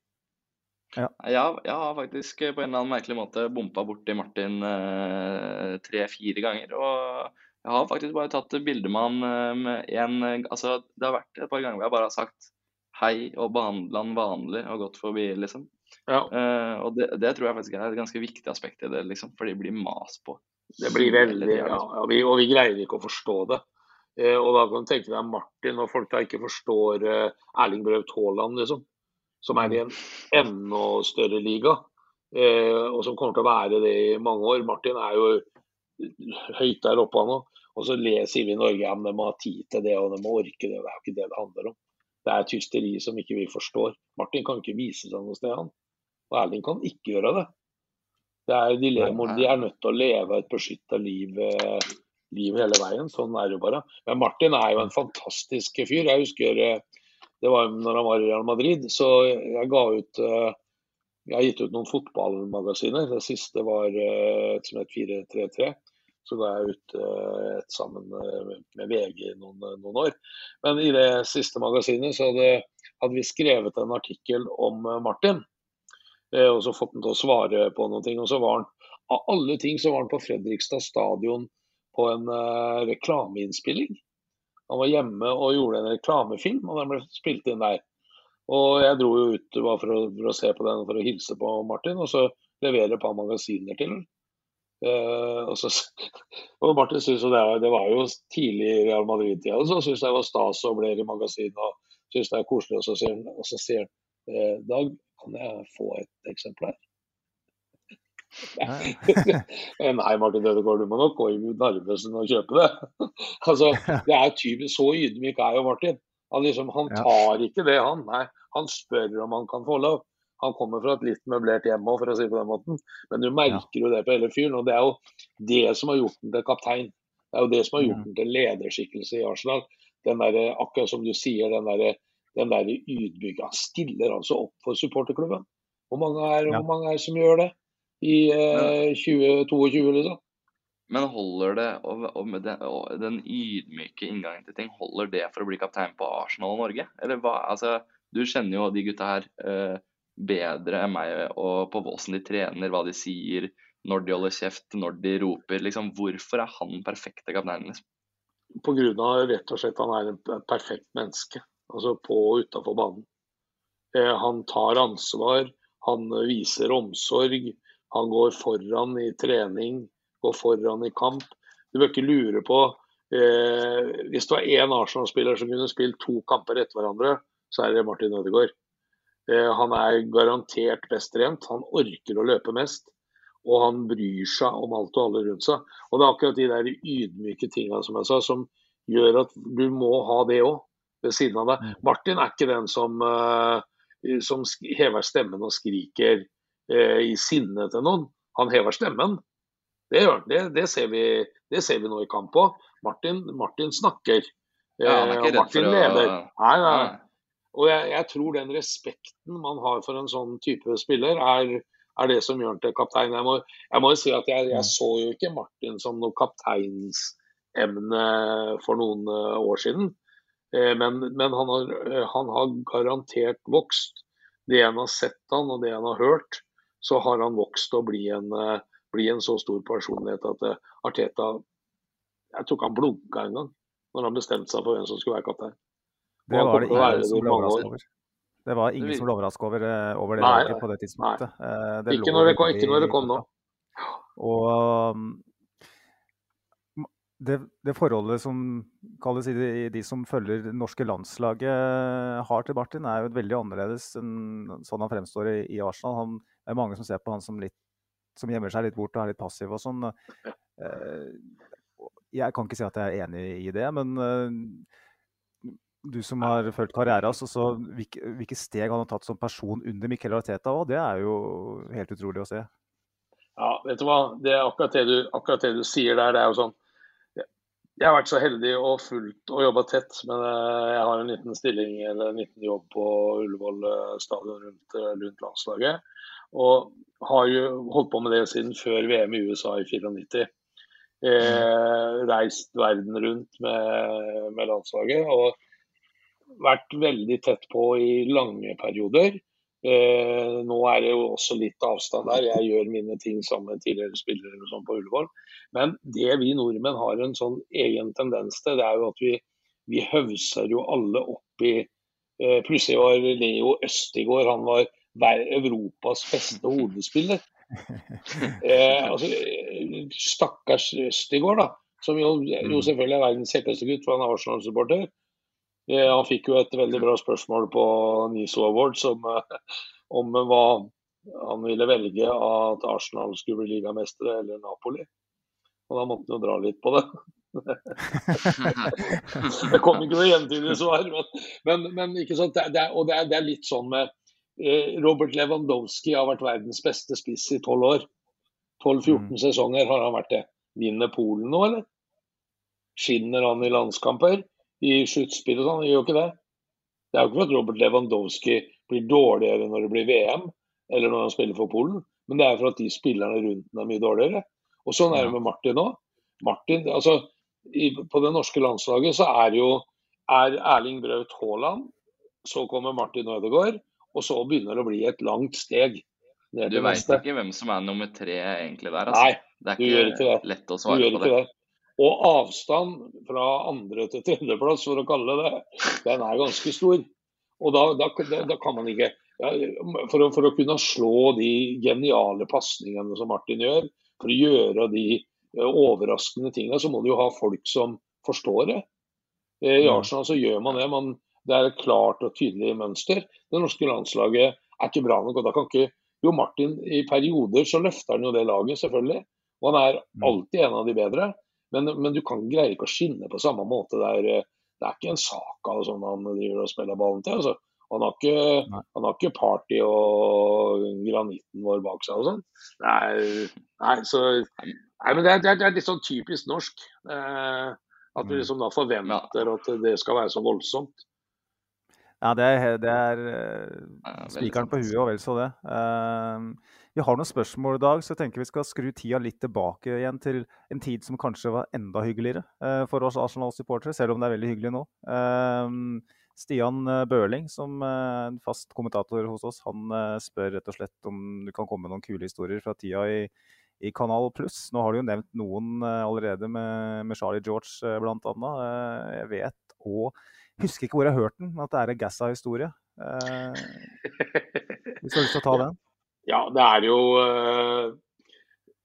Har, jeg har faktisk på en eller annen merkelig måte bompa borti Martin eh, tre-fire ganger. Og jeg har faktisk bare tatt bilde med han med en Altså, det har vært et par ganger hvor jeg bare har sagt hei og behandla han vanlig og gått forbi, liksom. Ja. Uh, og det, det tror jeg faktisk er et ganske viktig aspekt i det, liksom. For de blir mas på. Det blir veldig, ja, ja, vi, og vi greier ikke å forstå det. Uh, og da kan du tenke deg Martin, og folk da ikke forstår uh, Erling Braut Haaland, liksom. Som er i en enda større liga, eh, og som kommer til å være det i mange år. Martin er jo høyt der oppe nå. Og så sier vi i Norge at de må ha tid til det og de må orke det. Det er jo ikke det det handler om. Det er et hysteri som ikke vi forstår. Martin kan ikke vise seg noe sted, han. Og Erling kan ikke gjøre det. Det er, de, lever, de er nødt til å leve et beskytta liv, eh, liv hele veien. Sånn er det bare. Men Martin er jo en fantastisk fyr. Jeg husker eh, det var når han var i Real Madrid, så jeg ga ut eh, Jeg har gitt ut noen fotballmagasiner. Det siste var et som het 433. Så ga jeg ut et sammen med VG i noen, noen år. Men i det siste magasinet så hadde, hadde vi skrevet en artikkel om Martin. Eh, og så fått han til å svare på ting. Og så var han, av alle ting, så var han på Fredrikstad stadion på en uh, reklameinnspilling. Han var hjemme og gjorde en reklamefilm, og den ble spilt inn der. Og jeg dro jo ut bare for å, for å se på den for å hilse på Martin, og så levere et par magasiner til ham. Uh, og, så, og Martin syntes jo det, det var jo tidlig i Real Madrid-tida, og så syntes jeg det var stas å bli i magasinet og syntes det er koselig. Og så sier han, og eh, Dag, kan jeg få et eksemplar? Nei. Eh, Nei, Martin Ødegaard, du må nok gå i Narvesen og kjøpe det. altså, det er typisk Så ydmyk er jo Martin. Han, liksom, han tar ikke det, han. Nei, han spør om han kan få lov. Han kommer fra et litt møblert hjem òg, for å si det på den måten. Men du merker jo det på hele fyren. Og det er jo det som har gjort den til kaptein. Det er jo det som har gjort den til lederskikkelse i Arsenal. Den der, akkurat som du sier, den der, den der ydmyke Han stiller altså opp for supporterklubben. Hvor mange er, Ja. hvor mange er som gjør det i eh, 2022, liksom? Men holder det, og, og med den, og den ydmyke inngangen til ting, holder det for å bli kaptein på Arsenal og Norge? Eller hva? Altså, du kjenner jo de gutta her eh, bedre enn meg, og på hvordan de trener, hva de sier, når de holder kjeft, når de roper. Liksom, hvorfor er han perfekte kapteinen? Liksom? Pga. rett og slett han er en perfekt menneske. Altså på og utafor banen. Eh, han tar ansvar, han viser omsorg. Han går foran i trening, går foran i kamp. Du bør ikke lure på eh, Hvis det var én Arsenal-spiller som kunne spilt to kamper etter hverandre, så er det Martin Ødegaard. Eh, han er garantert best trent. Han orker å løpe mest. Og han bryr seg om alt og alle rundt seg. Og det er akkurat de der ydmyke tinga som jeg sa, som gjør at du må ha det òg ved siden av deg. Martin er ikke den som, eh, som hever stemmen og skriker eh, i sinne til noen. Han hever stemmen. Det gjør han. Det, det, ser vi, det ser vi nå i kamp òg. Martin, Martin snakker. Ja, han er Eh, ikke redd Martin for å leder. Nei, nei. Nei. Og jeg, jeg tror den respekten man har for en sånn type spiller, er, er det som gjør han til kaptein. Jeg må, jeg må jo si at jeg, jeg så jo ikke Martin som noe kapteinsemne for noen år siden. Eh, Men, men han, har, eh, han har garantert vokst. Det en har sett han og det en har hørt, så har han vokst og bli en, eh, bli en så stor personlighet at Arteta Jeg tror ikke han blunka engang når han bestemte seg for hvem som skulle være kaptein. Det var det ingen som ble overraska over. Det var ingen som ble overraska over, over det Nei, på det tidspunktet. Eh, det Ikke når det kom- ikke når det kom nå. Og um, det, det forholdet som kalles de, de som følger det norske landslaget eh, har til Martin, er jo veldig annerledes enn sånn han fremstår i, i Arsenal. Han, det er mange som ser på han som litt som gjemmer seg litt bort og er litt passiv og sånn. Eh, Jeg kan ikke si at jeg er enig i det, men eh, du som har fulgt karrieren hans, altså, hvilke, hvilke steg han har tatt som person under Miquel Arteta òg, det er jo helt utrolig å se. Ja, vet du hva. Det akkurat det du, akkurat det du sier der. Det er jo sånn Jeg har vært så heldig og fulgt og jobba tett, men eh, jeg har en liten stilling eller en liten jobb på Ullevål eh, stadion rundt, eh, rundt landslaget. Og har jo holdt på med det siden før VM i USA i 94. Eh, reist verden rundt med, med landslaget og vært veldig tett på i lange perioder. Eh, nå er det jo også litt avstand der. Jeg gjør mine ting sammen med tidligere spillere og sånn på Ullevål. Men det vi nordmenn har en sånn egen tendens til, det er jo at vi, vi høvser jo alle opp i eh, Plutselig var Leo Østigård han var Europas beste hodespiller. Eh, altså, stakkars Østigård, da. Som jo, jo selvfølgelig er verdens kjekkeste gutt, for han er Arsenal-supporter. Eh, han fikk jo et veldig bra spørsmål på NISO Awards om, eh, om hva han ville velge at Arsenal skulle bli ligamestere eller Napoli. Og da måtte han jo dra litt på det. Det kom ikke noe gjentydig svar. Men, men, men ikke sant? Det, det, og det er, det er litt sånn med eh, Robert Lewandowski har vært verdens beste spiss i tolv år. 12-14 Mm. sesonger har han vært det. Vinner Polen nå, eller? Skinner han i landskamper? I sluttspill og sånn? Gjør jo ikke det. Det er jo ikke for at Robert Lewandowski blir dårligere når det blir VM, eller når han spiller for Polen, men det er for at de spillerne rundt ham er mye dårligere. Og sånn er det med Martin òg. Martin, altså, i, på det norske landslaget så er jo er Erling Braut Haaland, så kommer Martin Ødegaard, og så begynner det å bli et langt steg Du veit ikke hvem som er nummer tre egentlig der, Nei, altså. Det du gjør er ikke ikke det. lett å du svare på det. det. Og avstand fra andre til tredjeplass, for å kalle det det, den er ganske stor. Og da, da, da, da kan man ikke ja, for, å, for å kunne slå de geniale pasningene som Martin gjør, for å gjøre de eh, overraskende tingene, så må du jo ha folk som forstår det. Eh, I Mm. Arsenal så gjør man det. Man, det er et klart og tydelig mønster. Det norske landslaget er ikke bra nok. og da kan ikke Jo, Martin, i perioder så løfter han jo det laget, selvfølgelig. Og han er Mm. alltid en av de bedre. Men, men du kan greie ikke å skinne på samme måte. Det er, eh, det er ikke en sak av sånn han driver og spiller ballen til. altså. Han har ikke, han har ikke party og granitten vår bak seg og sånn. Nei, nei, så, nei, men det er, det, er, det er litt sånn typisk norsk. Eh, at vi Mm. liksom da forventer at det skal være så voldsomt. Ja, det er, det er eh, spikeren på huet og vel så det. Eh, vi har noen spørsmål i dag, så jeg tenker vi skal skru tida litt tilbake igjen til en tid som kanskje var enda hyggeligere eh, for oss Arsenal-supportere, selv om det er veldig hyggelig nå. Eh, Stian eh, Børling, som er en fast kommentator hos oss, han spør rett og slett om du kan komme med noen kule historier fra tida i, i Kanal Pluss. Nå har du jo nevnt noen allerede med, med Charlie George bl.a. jeg vet og husker ikke hvor jeg har hørt den, at det er en Gassa-historie. Hvis du har lyst til å ta den? Ja, det er jo eh,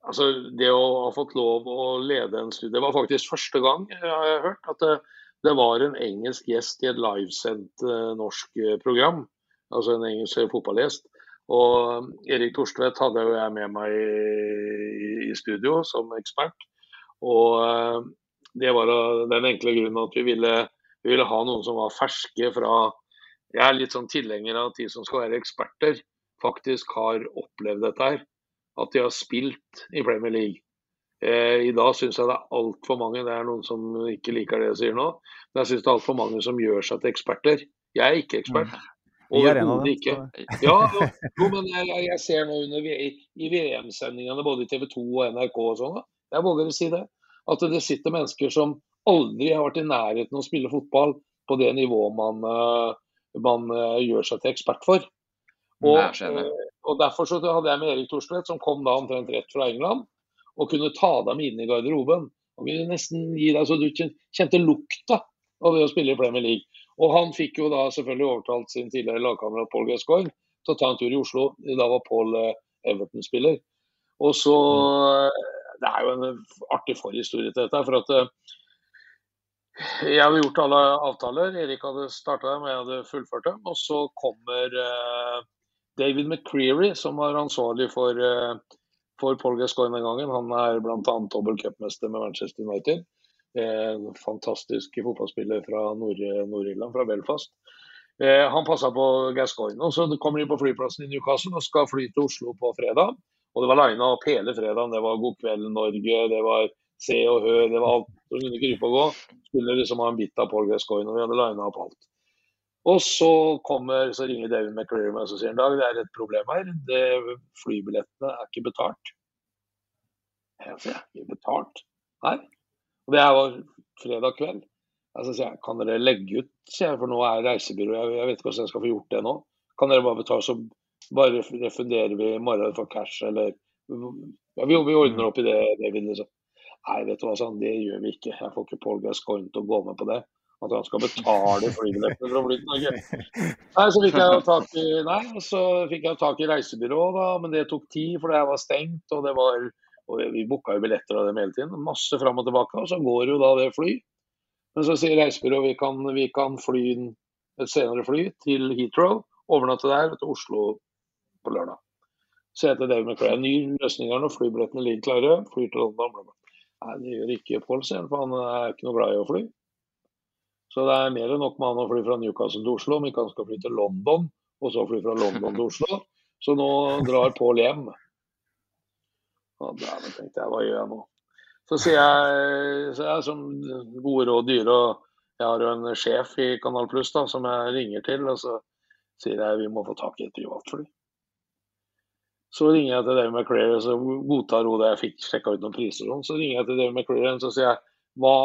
Altså, det å ha fått lov å lede en studie Det var faktisk første gang jeg har hørt at det, det var en engelsk gjest i et livesendt eh, norsk eh, program. Altså en engelsk fotballgjest. Og eh, Erik Torstvedt hadde jo jeg med meg i, i studio som ekspert. Og eh, det var av den enkle grunnen at vi ville, vi ville ha noen som var ferske fra Jeg er litt sånn tilhenger av at de som skal være eksperter, faktisk har opplevd dette her. At de har spilt i Premier League. Eh, I dag syns jeg det er altfor mange, det er noen som ikke liker det jeg sier nå, men jeg syns det er altfor mange som gjør seg til eksperter. Jeg er ikke ekspert. Er av Overhodet ikke. Ja, jo, jo men jeg, jeg, ser nå under, i, i VM-sendingene både i TV 2 og NRK og sånn, jeg våger å si det, at det sitter mennesker som aldri har vært i nærheten av å spille fotball på det nivået man, eh, man eh, gjør seg til ekspert for. Og, eh, og Derfor så hadde jeg med Erik Thorstvedt, som kom da omtrent rett fra England, og kunne ta dem inn i garderoben. Og kunne nesten gi deg så du kjente lukta av det å spille i Premier League. Og han fikk jo da selvfølgelig overtalt sin tidligere lagkamerat Paul Gascoigne til å ta en tur i Oslo. Da var Paul eh, Everton-spiller. Og så Det er jo en artig forhistorie til dette. for at eh, jeg hadde gjort alle avtaler. Erik hadde starta dem, og jeg hadde fullført dem. Og så kommer David McCreary, som var ansvarlig for, uh, for Paul Gascoigne den gangen. Han er bl.a. dobbel cupmester med Manchester United. En fantastisk fotballspiller fra Nord-Irland, fra Belfast. Eh, han passa på Gascoigne. og Så kommer de på flyplassen i Newcastle og skal fly til Oslo på fredag. Og det var lina opp hele fredagen. Det var God kveld Norge, det var Se og Hør, det var alt som kunne krype og gå. Skulle liksom ha en bit av Paul Gascoigne, og vi hadde lina opp alt. Og så kommer, så ringer David McCreary meg og sier en dag det er et problem her. Det, flybillettene er ikke betalt. Jeg sier, ikke betalt? Nei. Og det var fredag kveld. Jeg sier jeg, kan dere legge ut, sier jeg, for nå er reisebyrået jeg, jeg vet ikke hvordan jeg skal få gjort det nå. Kan dere bare betale, så bare refunderer vi i morgen for cash, eller ja, vi, vi ordner opp i det, David, liksom. Nei, vet du hva, sånn, det gjør vi ikke. Jeg får ikke Paul Gascoigne til å gå med på det. At han skal betale flybillettene for å fly til Norge. Nei, så fikk jeg tak i nei, så fikk jeg tak i reisebyrået, da, men det tok tid, for det var stengt. og det var og Vi booka jo billetter av dem hele tiden. Masse fram og tilbake. Og så går jo da det fly. Men så sier reisebyrået vi kan, vi kan fly et senere fly til Heathrow, overnatte der og til Oslo på lørdag. Så heter David McRae ny løsning her når flybillettene ligger klare. Flyr til London. Nei, det gjør ikke Pål, for han er ikke noe glad i å fly. Så det er mer enn nok med han å fly fra Newcastle til Oslo, om ikke han skal fly til London, og så fly fra London til Oslo. Så nå drar Pål hjem. Å, dæven, tenkte jeg, hva gjør jeg nå? Så sier jeg, så jeg som gode råd dyre, og jeg har jo en sjef i Kanal Pluss som jeg ringer til, og så sier jeg vi må få tak i et privatfly. Så ringer jeg til David McCreary, så godtar hun det. Jeg fikk sjekka ut noen priser. og sånn. Så ringer jeg til David McCreary og så sier jeg, hva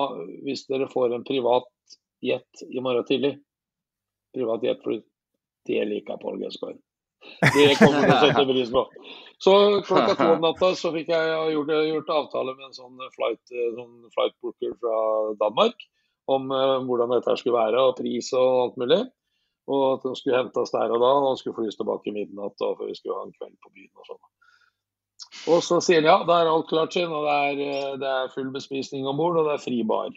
hvis dere får en privat jet i morgen tidlig? Privat jetfly. Det liker Pål Gascoigne. Det kommer til å sette pris på. Så klokka to om natta så fikk jeg gjort, gjort avtale med en sånn flight, sånn flight booker fra Danmark om uh, hvordan dette skulle være, og pris og alt mulig. Og at den skulle hentes der og da, og skulle flys tilbake midnatt og før vi skulle ha en kveld på byen og sånn. Og så sier han ja, da er alt klart, sin, og det er, eh, det er full bespisning om bord, og det er fri bar.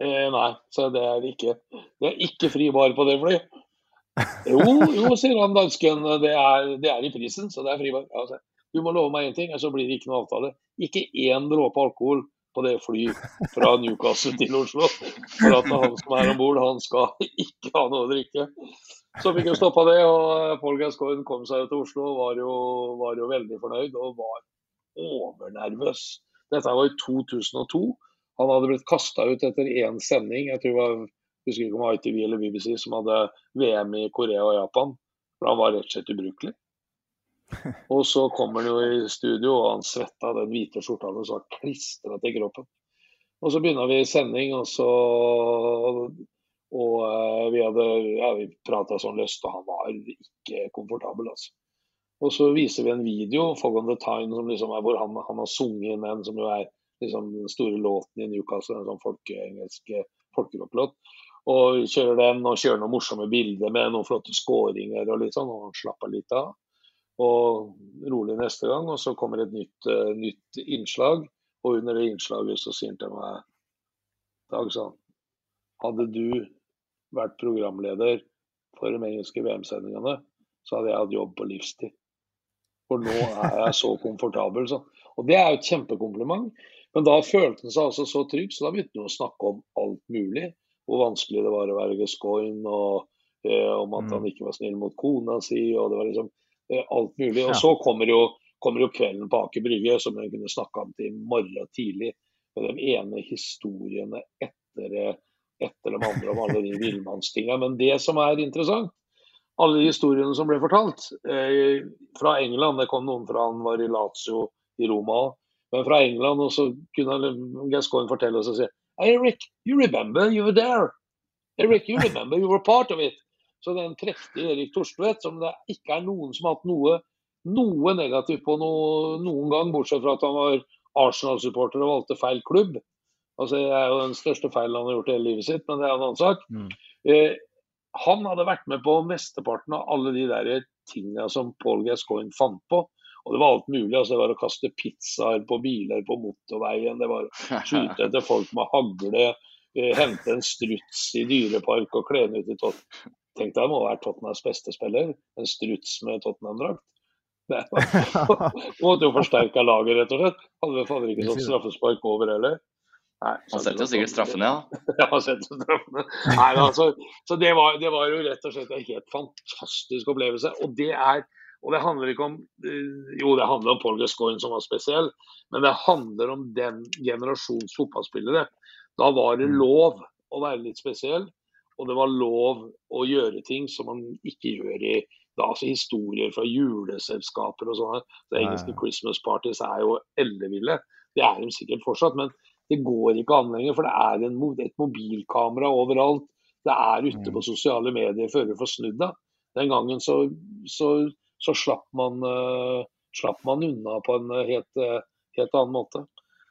Eh, nei, så det er ikke. Det er ikke fri bar på det flyet. Jo, jo, sier han dansken, det er, det er i prisen, så det er fri bar. Altså, du må love meg én ting, så blir det ikke noe avtale. Ikke én dråpe alkohol på det flyet fra Newcastle til Oslo. For at han som er om bord, han skal ikke ha noe å drikke. Så fikk vi stoppa det, og Paul Gascoigne kom seg til Oslo og var var jo veldig fornøyd og var overnervøs. Dette var i 2002. Han hadde blitt kasta ut etter én sending, jeg tror det var, jeg husker ikke om det var ITV eller BBC, som hadde VM i Korea og Japan. For han var rett og slett ubrukelig. Og så kommer han jo i studio, og han svetta den hvite skjorta hans var klistra til kroppen. Og så begynner vi sending, og så Og uh, vi hadde ja, vi prata sånn løst, og han var ikke komfortabel, altså. Og så viser vi en video, 'Fog on the Time', som liksom er hvor han, han har sunget med en som jo er liksom den store låten i Newcastle, en sånn folkeengelsk folkerocklåt. Og kjører den og kjører noen morsomme bilder med noen flotte skåringer og litt sånn, og slapper litt av og rolig neste gang. Og så kommer et nytt, uh, nytt innslag, og under det innslaget så sier han til meg Dag, sa han, hadde du vært programleder for de engelske VM-sendingene, så hadde jeg hatt jobb på livstid. For nå er jeg så komfortabel. sånn. Og det er jo et kjempekompliment. Men da følte han seg altså så trygg, så da begynte han å snakke om alt mulig. Hvor vanskelig det var å være Gascoigne, og eh, om at han mm. ikke var snill mot kona si. og det var liksom Eh, alt mulig. Og så kommer jo, kommer jo kvelden på Aker Brygge, som jeg kunne snakka om til i morgen tidlig. Med de ene historiene etter, etter de andre om alle de villmannstinga. Men det som er interessant, alle historiene som ble fortalt eh, fra England Det kom noen fra han var i Lazio i Roma òg. Men fra England, og så kunne Gascoigne fortelle oss og si Eric, you remember you were there. Eric, you remember you were part of it. Så den treftige Erik Torstvedt, som det ikke er noen som har hatt noe, noe negativt på noe, noen gang, bortsett fra at han var Arsenal-supporter og valgte feil klubb. Altså, Det er jo den største feilen han har gjort i hele livet sitt, men det er en annen sak. Mm. Eh, han hadde vært med på mesteparten av alle de der tinga som Paul Gascoigne fant på. Og det var alt mulig. altså Det var å kaste pizzaer på biler på motorveien. Det var å skyte etter folk med hagle. eh, Hente en struts i dyrepark og kle den ut i tott. Tenk deg, det må være Tottenhams beste spiller. En struts med Tottenham-drakt. Det Måtte jo forsterka laget, rett og slett. Hadde fader ikke sånn straffespark over heller. Nei, Han setter jo sikkert straffene, ja. ja, han setter straffene. Nei, altså, så det var, det var jo rett og slett en helt fantastisk opplevelse. Og det er og det handler ikke om eh, Jo, det handler om Paul Gascoigne som var spesiell, men det handler om den generasjons fotballspillere. Da var det lov å være litt spesiell, og det var lov å gjøre ting som man ikke gjør i da, altså historier fra juleselskaper og sånne. Det engelske Christmas parties er jo elleville. Det er de sikkert fortsatt, men det går ikke an lenger. For det er en, et mobilkamera overalt. Det er ute på sosiale medier før du får snudd deg. Den gangen så, så, så slapp, man, eh, slapp man unna på en eh, helt, eh, helt annen måte.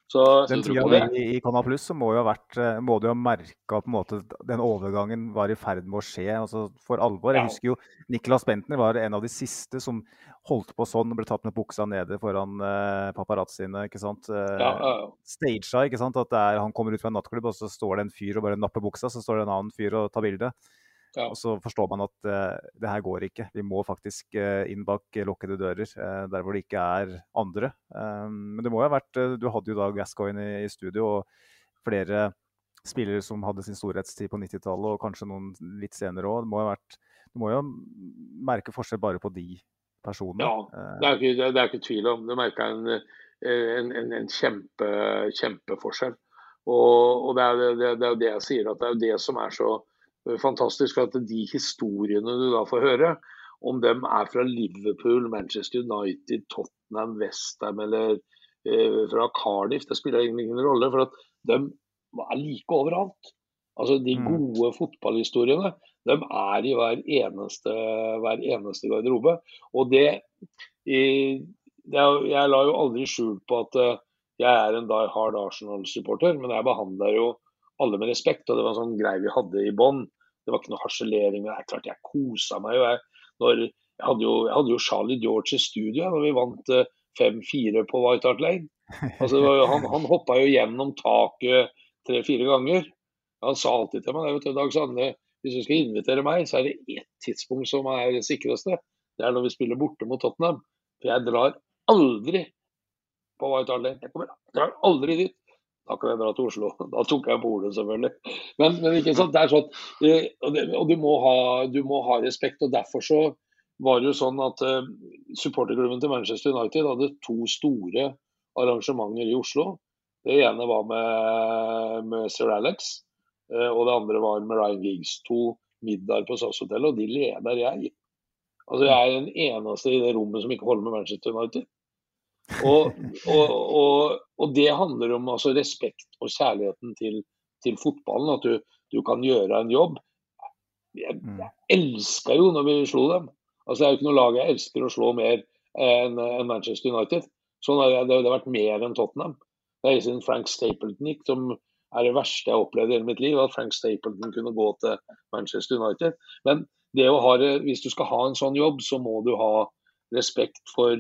Så, Den tida i, i Canal Pluss så må, jo ha vært, må du ha merka at måte den overgangen var i ferd med å skje. altså For alvor. Jeg husker jo Niklas Bentner var en av de siste som holdt på sånn og ble tatt med buksa nede foran eh, paparazziene. ikke sant? Eh, ja, ja, ja. Stagea, ikke sant. At det er, han kommer ut fra en nattklubb, og så står det en fyr og bare napper buksa, så står det en annen fyr og tar bilde. Ja. Og så forstår man at eh, det her går ikke. Vi må faktisk eh, inn bak lukkede dører, eh, der hvor det ikke er andre. Um, men det må jo ha vært eh, Du hadde jo da Gascoigne i, i studio, og flere spillere som hadde sin storhetstid på 90-tallet, og kanskje noen litt senere òg. Du må jo merke forskjell bare på de personene. Ja, Eh, Det er ikke, det er- ikke tvil om. Du merka en, en, en, en kjempe, kjempeforskjell. Og, og det, er, det, det er det jeg sier, at det er det som er så fantastisk. At de historiene du da får høre, om dem er fra Liverpool, Manchester United, Tottenham, Westham eller eh, fra Cardiff, det spiller egentlig ingen rolle. For at de er like overalt. Altså De Mm. gode fotballhistoriene de er i hver eneste, hver eneste garderobe. Og det, er, Jeg la jo aldri skjul på at eh, jeg er en die hard Arsenal-supporter, men jeg behandler jo alle med respekt. og Det var en sånn greie vi hadde i bånn. Det var ikke noe harselering. men Det er klart jeg kosa meg jo. Jeg, når, jeg, hadde jo, jeg hadde jo Charlie George i studio når vi vant eh, 5-4 på White Hart Lane. Altså, jo- han, han hoppa jo gjennom taket tre-fire ganger. Han sa alltid til meg det, Dag Sande, hvis du skal invitere meg, så er det ett tidspunkt som er det sikreste. Det er når vi spiller borte mot Tottenham. For jeg drar aldri på White Hart Lane. Jeg kommer, drar aldri dit. Da kan jeg dra til Oslo. Da tok jeg på ordet, selvfølgelig. Men, men ikke sant, det er sånn, og, du, må ha, du må ha respekt. og Derfor så var det jo sånn at eh, supporterklubben til Manchester United hadde to store arrangementer i Oslo. Det ene var med, med Sir Alex, eh, og det andre var med Ryan Giggs. To middager på SAS-hotellet, og de leder jeg. Altså Jeg er den eneste i det rommet som ikke holder med Manchester United. Og, og, og, og det handler om altså, respekt og kjærligheten til, til fotballen. At du, du kan gjøre en jobb. Jeg, jeg elska jo når vi slo dem. Altså Det er jo ikke noe lag jeg elsker å slå mer enn en Manchester United. Sånn har det, det har vært mer enn Tottenham. Det er siden Frank Stapleton gikk, som er det verste jeg har opplevd i hele mitt liv. At Frank Stapleton kunne gå til Manchester United. Men det å ha, hvis du skal ha en sånn jobb, så må du ha respekt for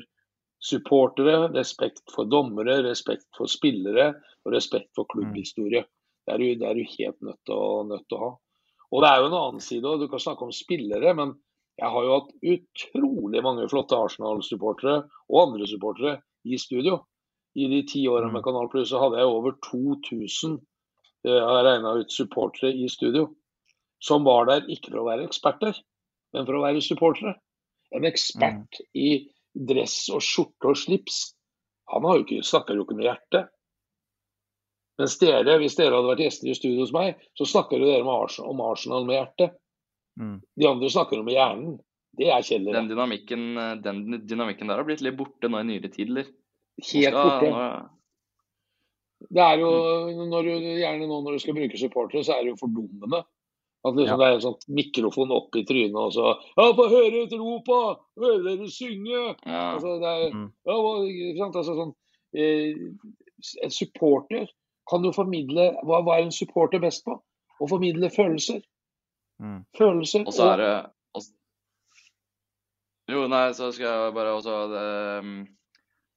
supportere, respekt for dommere, respekt for spillere og respekt for klubbhistorie. Det er du, det er du helt nødt til, å, nødt til å ha. Og det er jo en annen side, òg. du kan snakke om spillere, men jeg har jo hatt utrolig mange flotte Arsenal-supportere og andre supportere i studio. I de ti årene med Kanal Plus så hadde jeg over 2000 eh, jeg har regna ut supportere i studio. Som var der ikke for å være eksperter, men for å være supportere. En ekspert i dress og skjorte og slips, han har jo ikke, snakker jo ikke med hjertet. Mens dere, hvis dere hadde vært gjester i studio hos meg, så snakker jo dere med Arsenal, om Arsenal med hjertet. Mm. De andre snakker med hjernen. Det er kjedelig. Den dynamikken, den dynamikken der har blitt litt borte nå i nyere tid, eller? Helt skal- borte. nå- Det er jo, når du, gjerne nå når du skal bruke supportere, så er det jo fordummende. At liksom Ja. det er en sånn mikrofon opp i trynet og så Ja, få høre et rop, da! Høre dere synge! Ja. Altså, det er, Mm. ja, ikke sant? Altså, sånn, eh, en supporter kan jo formidle hva, hva er en supporter best på? Å formidle følelser. Mm. Følelser. Og så er det også, Jo, nei, så skal jeg bare også det, mm,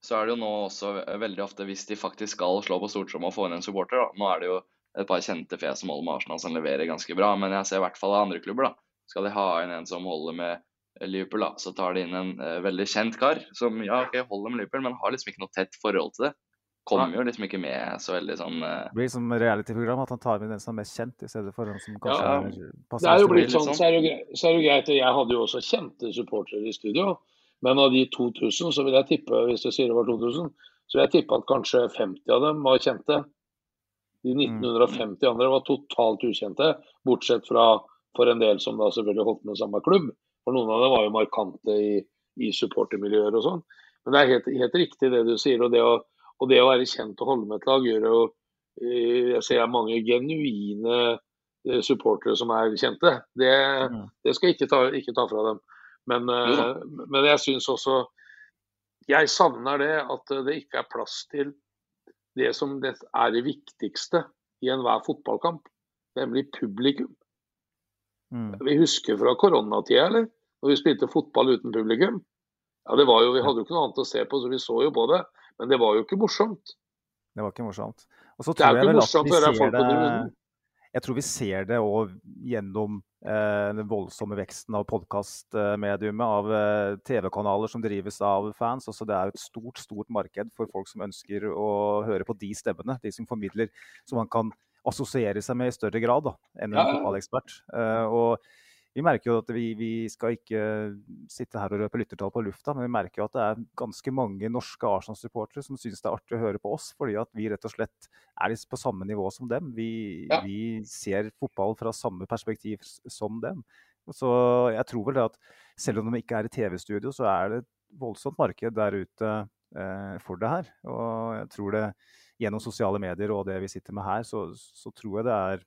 Så er det jo nå også veldig ofte, hvis de faktisk skal slå på stortromma og få inn en supporter, da. Nå er det jo et par kjente fjes som holder med Arsenal som leverer ganske bra, men jeg ser i hvert fall andre klubber, da. Skal de ha inn en som holder med Liverpool, da, så tar de inn en uh, veldig kjent kar som ja, ok, holder med Liverpool, men har liksom ikke noe tett forhold til det. Kommer jo liksom ikke med så veldig sånn uh... Det blir som reality-program at han tar med den som er mest kjent, i stedet for den som kanskje Ja. er passer Det er jo blitt litt sånn, sånn. så er det så er det greit Jeg hadde jo også kjente supportere i studio. Men av de 2000, så vil jeg tippe, hvis du sier det var 2000, så vil jeg tippe at kanskje 50 av dem var kjente. De 1950 andre var totalt ukjente, bortsett fra for en del som da selvfølgelig holdt med samme klubb. For noen av dem var jo markante i, i supportermiljøer og sånn. Men det er helt, helt riktig det du sier. Og det, å, og det å være kjent og holde med et lag gjør jo eh, Jeg ser mange genuine eh, supportere som er kjente. Det, Mm. det skal jeg ikke ta, ikke ta fra dem. Men, eh, men jeg syns også Jeg savner det at det ikke er plass til det som det er det viktigste i enhver fotballkamp, nemlig publikum. Mm. Vi husker fra koronatida, eller? Når vi spilte fotball uten publikum. Ja, det var jo, Vi hadde jo ikke noe annet å se på, så vi så jo på det. Men det var jo ikke morsomt. Det var ikke morsomt. Og så Det er tror jo jeg ikke vel morsomt å høre folk på det. Jeg tror vi ser det òg gjennom den voldsomme veksten av podkastmediumet, av eh, TV-kanaler som drives av fans. Også det er et stort stort marked for folk som ønsker å høre på de stemmene. De som formidler, som man kan assosiere seg med i større grad da, enn en Ja, ja. fotballekspert. Eh, og vi merker jo at vi, vi skal ikke sitte her og røpe lyttertall på lufta, men vi merker jo at det er ganske mange norske Arsenal-supportere som syns det er artig å høre på oss, fordi at vi rett og slett er på samme nivå som dem. Vi, Ja. vi ser fotball fra samme perspektiv som dem. Så jeg tror vel det at selv om de ikke er i TV-studio, så er det et voldsomt marked der ute eh, for det her. Og jeg tror det gjennom sosiale medier og det vi sitter med her, så, så tror jeg det er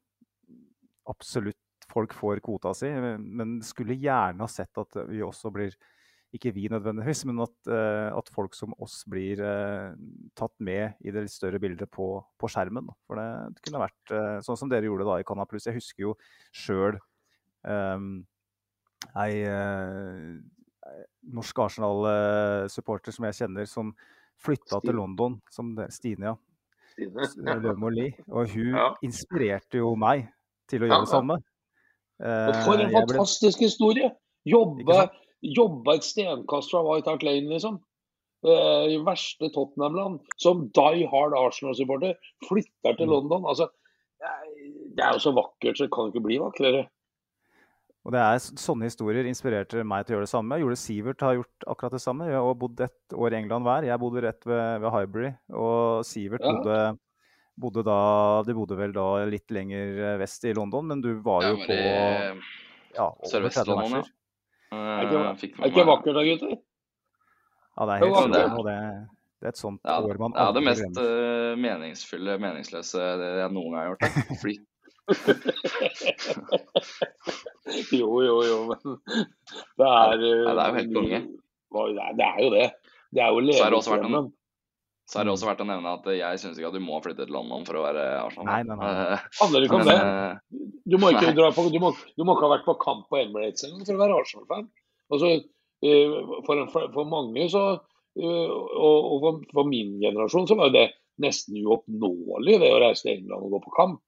absolutt folk får kvota si. Men skulle gjerne ha sett at vi også blir ikke vi nødvendigvis, men at, eh, at folk som oss blir eh, tatt med i det litt større bildet på, på skjermen. For det kunne vært eh, sånn som dere gjorde da i Canal Pluss. Jeg husker jo sjøl um, ei eh, norsk Arsenal-supporter som jeg kjenner, som flytta til London, som Stine, ja. Stine. Løvmo Lie. Og hun Ja. inspirerte jo meg til å gjøre det samme. Og for en fantastisk ble- historie! Jobbe, jobbe et stenkast fra White Hart Lane, liksom. Eh, I verste Tottenham-land. Som die hard Arsenal-supporter. Flytter til Mm. London. Altså, det er- jo så vakkert, så det kan ikke bli vakrere. Og det er Sånne historier inspirerte meg til å gjøre det samme. Jule gjorde Sivert har gjort akkurat det samme. Vi har bodd ett år i England hver. Jeg bodde rett ved, ved Highbury, og Sivert Ja. bodde, bodde da De bodde vel da litt lenger vest i London, men du var jo på ja, over 30 Sørvest-London, ja. Er ikke, Eh, er ikke vakkert da, gutter? Ja, det er helt var det. Det, det er et sånt Ja, år man det er det mest eh, meningsfulle, meningsløse det jeg noen gang har gjort. Fly. Jo, jo, jo, men det er eh, Nei, det er jo helt konge. Det er, det er jo det. Det er jo Så Så har det også vært å nevne at jeg syns ikke at du må flytte til London for å være Arsenal. Nei, nei, nei. Eh, Handler ikke om det. eh, Du må ikke, dra på, du må, du må ikke ha vært på kamp på Emirates engang for å være Arsenal-fan. Altså, eh, for, for, for mange så, eh, og, og for, for min generasjon så var det nesten uoppnåelig det å reise til England og gå på kamp.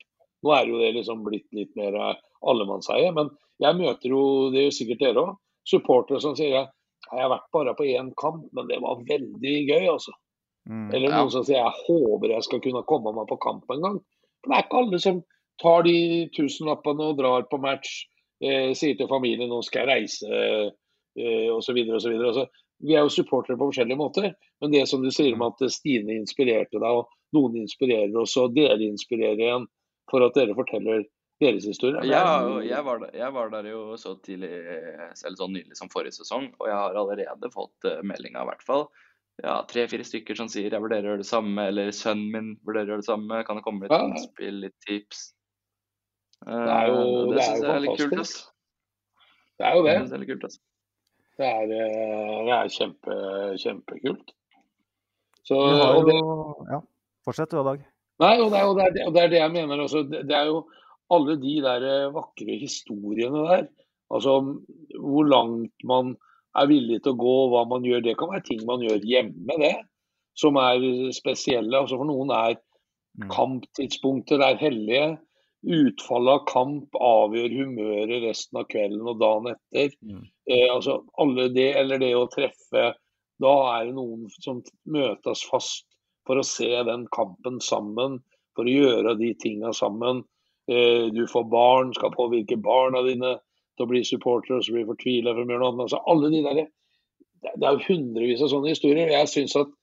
Nå er jo det liksom blitt litt mer eh, allemannseie. Men jeg møter jo, det er jo sikkert dere òg, supportere som sier at jeg har vært bare på én kamp, men det var veldig gøy, altså. Mm. Eller Ja. noen som sier jeg håper jeg skal kunne komme meg på kamp en gang. For det er ikke alle som tar de tusenlappene og drar på match, eh, sier til familien nå skal jeg reise eh, osv. osv. Altså, vi er jo supportere på forskjellige måter, men det som du sier om at Stine inspirerte deg, og noen inspirerer oss, og dere inspirerer igjen for at dere forteller deres historie. Ja, jeg var, der, jeg var der jo så tidlig, selv så nylig som forrige sesong, og jeg har allerede fått meldinga, i hvert fall ja, tre-fire stykker som sier jeg vurderer å gjøre det samme, eller sønnen min vurderer å gjøre det samme, kan det komme litt Ja. innspill, litt tips? Eh, Det er jo- det det er jo fantastisk. er kult. Det er jo det. Det er kult. Det er, eh, det er kjempe, kjempekult. Så, jo Ja, fortsett du, Dag. Nei, og det, er, og, det er, og det er det jeg mener også. Det, det er jo alle de der eh, vakre historiene der, altså hvor langt man er villig til å gå, hva man gjør, det kan være ting man gjør hjemme, det. Som er spesielle. altså For noen er Mm. kamptidspunkter er hellige. Utfallet av kamp avgjør humøret resten av kvelden og dagen etter. Mm. Eh, altså alle det, eller det å treffe Da er det noen som møtes fast for å se den kampen sammen, for å gjøre de tinga sammen. Eh, du får barn, skal påvirke barna dine til å bli supporter, og så bli fortvila for å gjøre noe annet. Altså, alle de der, det er jo hundrevis av sånne historier. Jeg synes at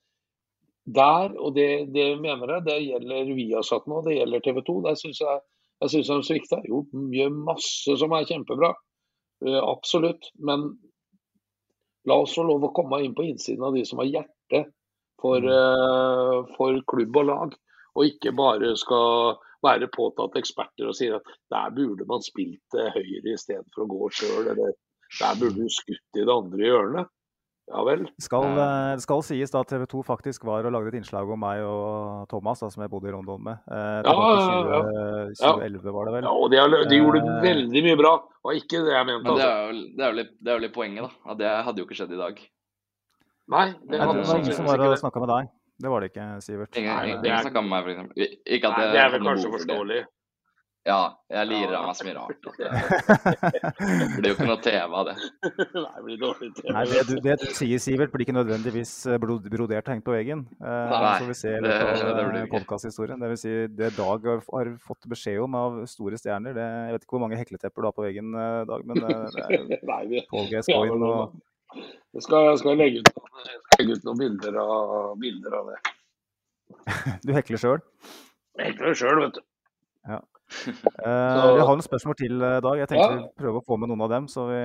der, og det, det mener jeg, det gjelder Viasat nå, det gjelder TV 2. Der syns jeg, jeg synes de svikta. Gjort mye masse som er kjempebra. Uh, absolutt. Men la oss få lov å komme inn på innsiden av de som har hjerte for, uh, for klubb og lag. Og ikke bare skal være påtatt eksperter og sier at der burde man spilt eh, høyre istedenfor å gå sjøl, eller der burde du skutt i det andre hjørnet. Ja vel. Skal, eh, det skal sies da at TV 2 faktisk var og lagde et innslag om meg og Thomas, da, som jeg bodde i London med. Eh, Ja, ja, ja. 20, 2011 var det vel. Ja, og de, har, de gjorde Eh, veldig mye bra. Det ikke det jeg mente. Men det Altså. er, jo, det, er jo litt, det er jo litt poenget, da. At det hadde jo ikke skjedd i dag. Nei, det hadde Nei, det var ingen som var og snakka med deg. Det var det ikke, Sivert. Ingen, Nei, ingen, snakka med meg, for eksempel. Ikke at Nei, det er vel kanskje forståelig. Ja, jeg lirer av meg så mye rart. Det det blir jo ikke noe TV av det. Nei, det blir dårlig TV. Nei, det, du- det du sier, Sivert, blir ikke nødvendigvis eh, brodert hengt på veggen. Eh, Nei, så vi ser i det- det det podkasthistorien. Det vil si, det Dag har, fått beskjed om av store stjerner det, Jeg vet ikke hvor mange hekletepper du har på veggen, eh, Dag, men eh, det er Nei, Gascoigne men- og jeg, skal, jeg skal legge ut, jeg skal legge ut noen bilder av, bilder av det. Du hekler sjøl. Hekler sjøl, vet du. Eh, vi har noen spørsmål til, eh, Dag. Jeg tenkte Ja. vi prøver å få med noen av dem, så vi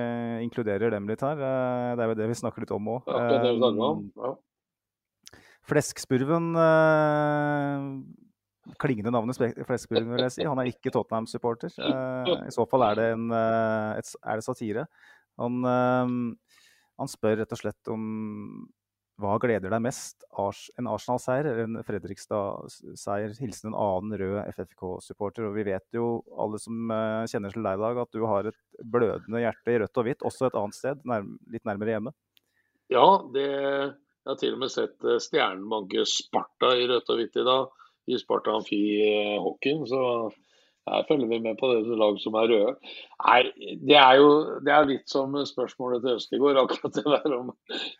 inkluderer dem litt her. Eh, det er jo det vi snakker litt om òg. Om. Ja. Fleskspurven eh, Klingende navnet Fleskspurven, vil jeg si. Han er ikke Tottenham-supporter. Eh, I så fall er det, en, eh, et, er det satire. Han, eh, han spør rett og slett om hva gleder deg mest? En Arsenal-seier eller en Fredrikstad-seier? Hilsen en annen rød FFK-supporter. Og vi vet jo, alle som eh, kjenner til deg i dag, at du har et blødende hjerte i rødt og hvitt, også et annet sted, nærm litt nærmere hjemme. Ja, det, jeg har til og med sett eh, Stjernen banke Sparta i rødt og hvitt i dag, i Sparta Amfi Hockey. hockeyen. Så her følger vi med på det lag som er røde. Nei, det er jo det er litt som spørsmålet til Østegård, akkurat det der om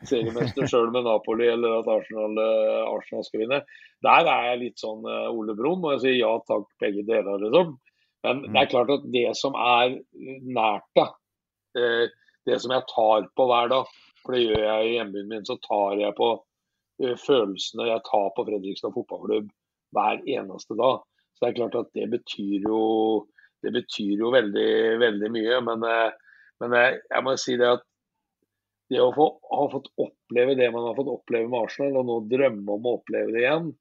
seriemester sjøl med Napoli eller at Arsenal, eh, Arsenal skal vinne. Der er jeg litt sånn eh, Ole Brumm, og jeg sier ja takk, begge deler, liksom. Men det er klart at det som er nært, da, eh, det som jeg tar på hver dag, for det gjør jeg i hjembyen min, så tar jeg på følelsene jeg tar på Fredrikstad fotballklubb hver eneste dag. Så det er klart at det betyr jo, det betyr jo veldig, veldig mye. Men, eh, men jeg, jeg må si det at det å få, ha fått oppleve det man har fått oppleve med Arsenal, og nå drømme om å oppleve det igjen,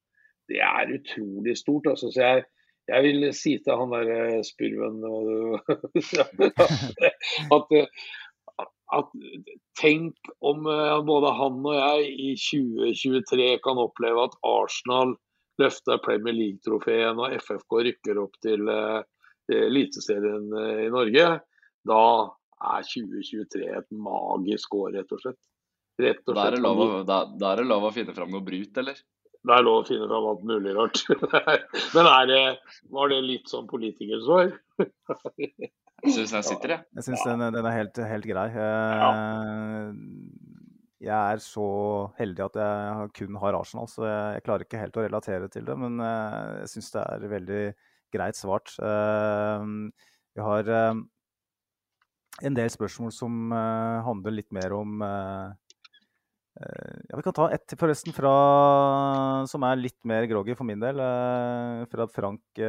det er utrolig stort. Altså. Så jeg, jeg vil si til han der eh, spurven at, at, tenk om eh, både han og jeg i 2023 kan oppleve at Arsenal løfter Premier League-trofeen og FFK rykker opp til eh, Eliteserien eh, i Norge. Da er 2023 et magisk år, rett og slett. Rett og Da er slett. lov da, da er det lov å finne fram noe brut, eller? Det er lov å finne fram alt mulig rart. Men er det, var det litt sånn politikersvar? Jeg syns den sitter, jeg. Jeg syns den, den er helt, helt grei. Eh, Jeg er så heldig at jeg kun har Arsenal, så jeg, jeg klarer ikke helt å relatere til det. Men eh, jeg syns det er veldig greit svart. Eh, Vi har eh, en del spørsmål som handler litt mer om ja, Vi kan ta ett forresten fra, som er litt mer groggy for min del. Fra Frank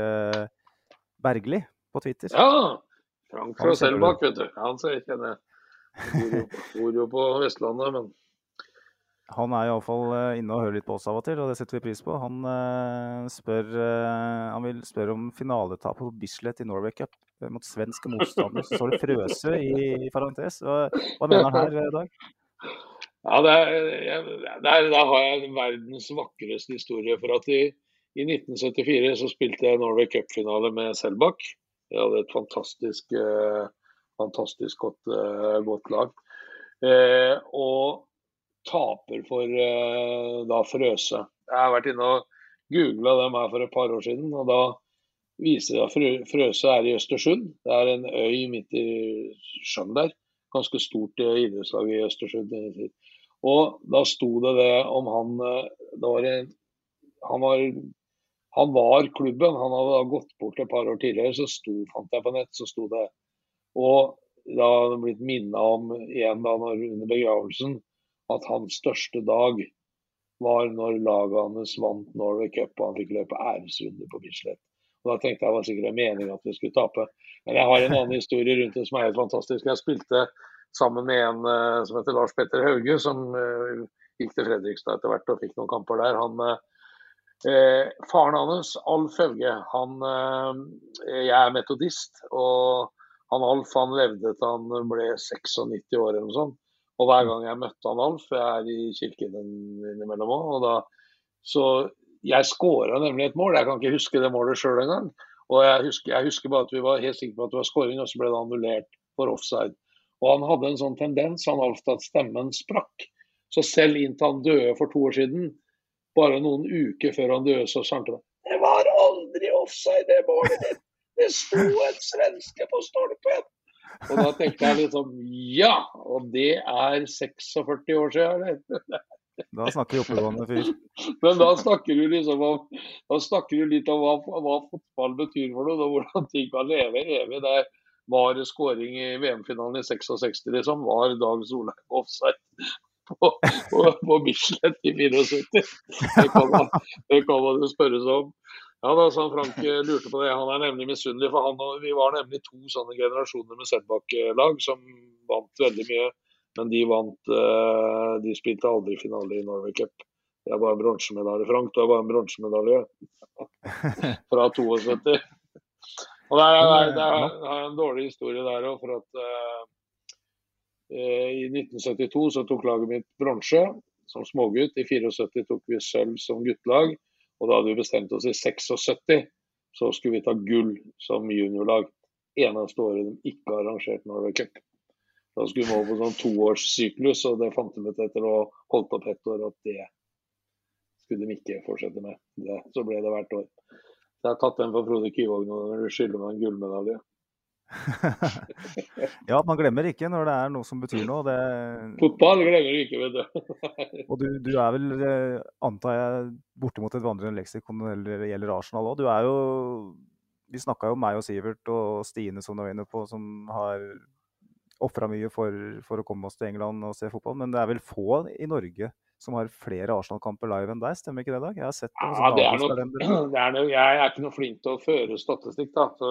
Bergli på Twitter. Ja! Frank fra. Selbakk, vet du. Han ser jeg det. Bor jo på Vestlandet, men Han er iallfall inne og hører litt på oss av og til, og det setter vi pris på. Han, eh, spør, eh, han vil spørre om finaletapet på Bislett i Norway Cup eh, mot svensk motstander. Så står det Frøse i, parentes. Hva, mener han her, eh, Dag? Ja, er, jeg, der, der har jeg verdens vakreste historie. For at i, i 1974 så spilte jeg Norway Cup-finale med Selbakk. Jeg hadde et fantastisk, eh, fantastisk godt, eh, godt lag. Eh, og taper for uh, da Frøse. Jeg har vært inne og googla dem her for et par år siden. og da viser det at Frøse er i Østersund. Det er en øy midt i sjøen der. Ganske stort eh, idrettslag i Østersund. Og da sto det det om han eh, det var en, han, var, han var klubben. Han hadde da gått bort et par år tidligere, så sto, fant jeg på nett, så sto det Og da hadde blitt minna om igjen da når, under begravelsen at hans største dag var når laget hans vant Norway Cup og han fikk løpe æresrunde på Bislett. Og Da tenkte jeg det var sikkert en mening at vi skulle tape. Men jeg har en annen historie rundt det som er helt fantastisk. Jeg spilte sammen med en uh, som heter Lars Petter Hauge, som uh, gikk til Fredrikstad etter hvert og fikk noen kamper der. Han, uh, faren hans, Alf Hauge, han, jeg er metodist. og han Alf han levde til han ble 96 år eller noe sånt. Og hver gang jeg møtte han Alf, jeg er i kirken innimellom òg, og da så jeg skåra nemlig et mål. Jeg kan ikke huske det målet sjøl engang. Og jeg husker, jeg husker bare at vi var helt sikre på at det var skåring, og så ble det annullert for offside. Og han hadde en sånn tendens, han Alf, at stemmen sprakk. Så selv inntil han døde for to år siden, bare noen uker før han døde, så sa han til meg Det var aldri offside, det målet ditt! Det sto en svenske på stolpen! Og da tenkte jeg liksom Ja! Og det er 46 år siden, eller? Da snakker vi oppegående fyr. Men da snakker du liksom om da snakker du litt om hva, hva fotball betyr for noe, og hvordan ting kan leve evig. Der var skåring i VM-finalen i 66, liksom. Var Dag Solheim offside på, på, på Bislett i 74? Det kan man, jo spørre seg om. Ja, da, sa Frank lurte på det. Han er nemlig misunnelig. for han og Vi var nemlig to sånne generasjoner med Sedbakk-lag som vant veldig mye. Men de vant eh, De spilte aldri finale i Norway Cup. Det er bare bronsemedalje. Frank, du har bare en bronsemedalje fra 72. Og det er en dårlig historie der òg, for at eh, eh, i 1972 så tok laget mitt bronse som smågutt. I 74 tok vi sølv som guttelag. Og da hadde vi bestemt oss i 76 så skulle vi ta gull som juniorlag. Eneste året de ikke har arrangert Norway Cup. Da skulle vi over på sånn toårssyklus, og det fant de ut etter å ha holdt opp ett år at det skulle de ikke fortsette med. Det, så ble det hvert år. Jeg har tatt den for Frode Kyvåg nå når du skylder meg en gullmedalje. ja, man glemmer ikke når det er noe som betyr noe. Det... Fotball glemmer du ikke, vet du. og du, du, er vel, eh, antar jeg, bortimot et vandrende leksikon når det gjelder Arsenal òg. Du er jo Vi snakka jo om meg og Sivert og Stine som du var inne på, som har ofra mye for, for, å komme oss til England og se fotball. Men det er vel få i Norge som har flere Arsenal-kamper live enn deg, stemmer ikke det, Dag? Jeg har sett det. Ja, det er noe, det er noe, jeg er ikke noe flink til å føre statistikk. da. Så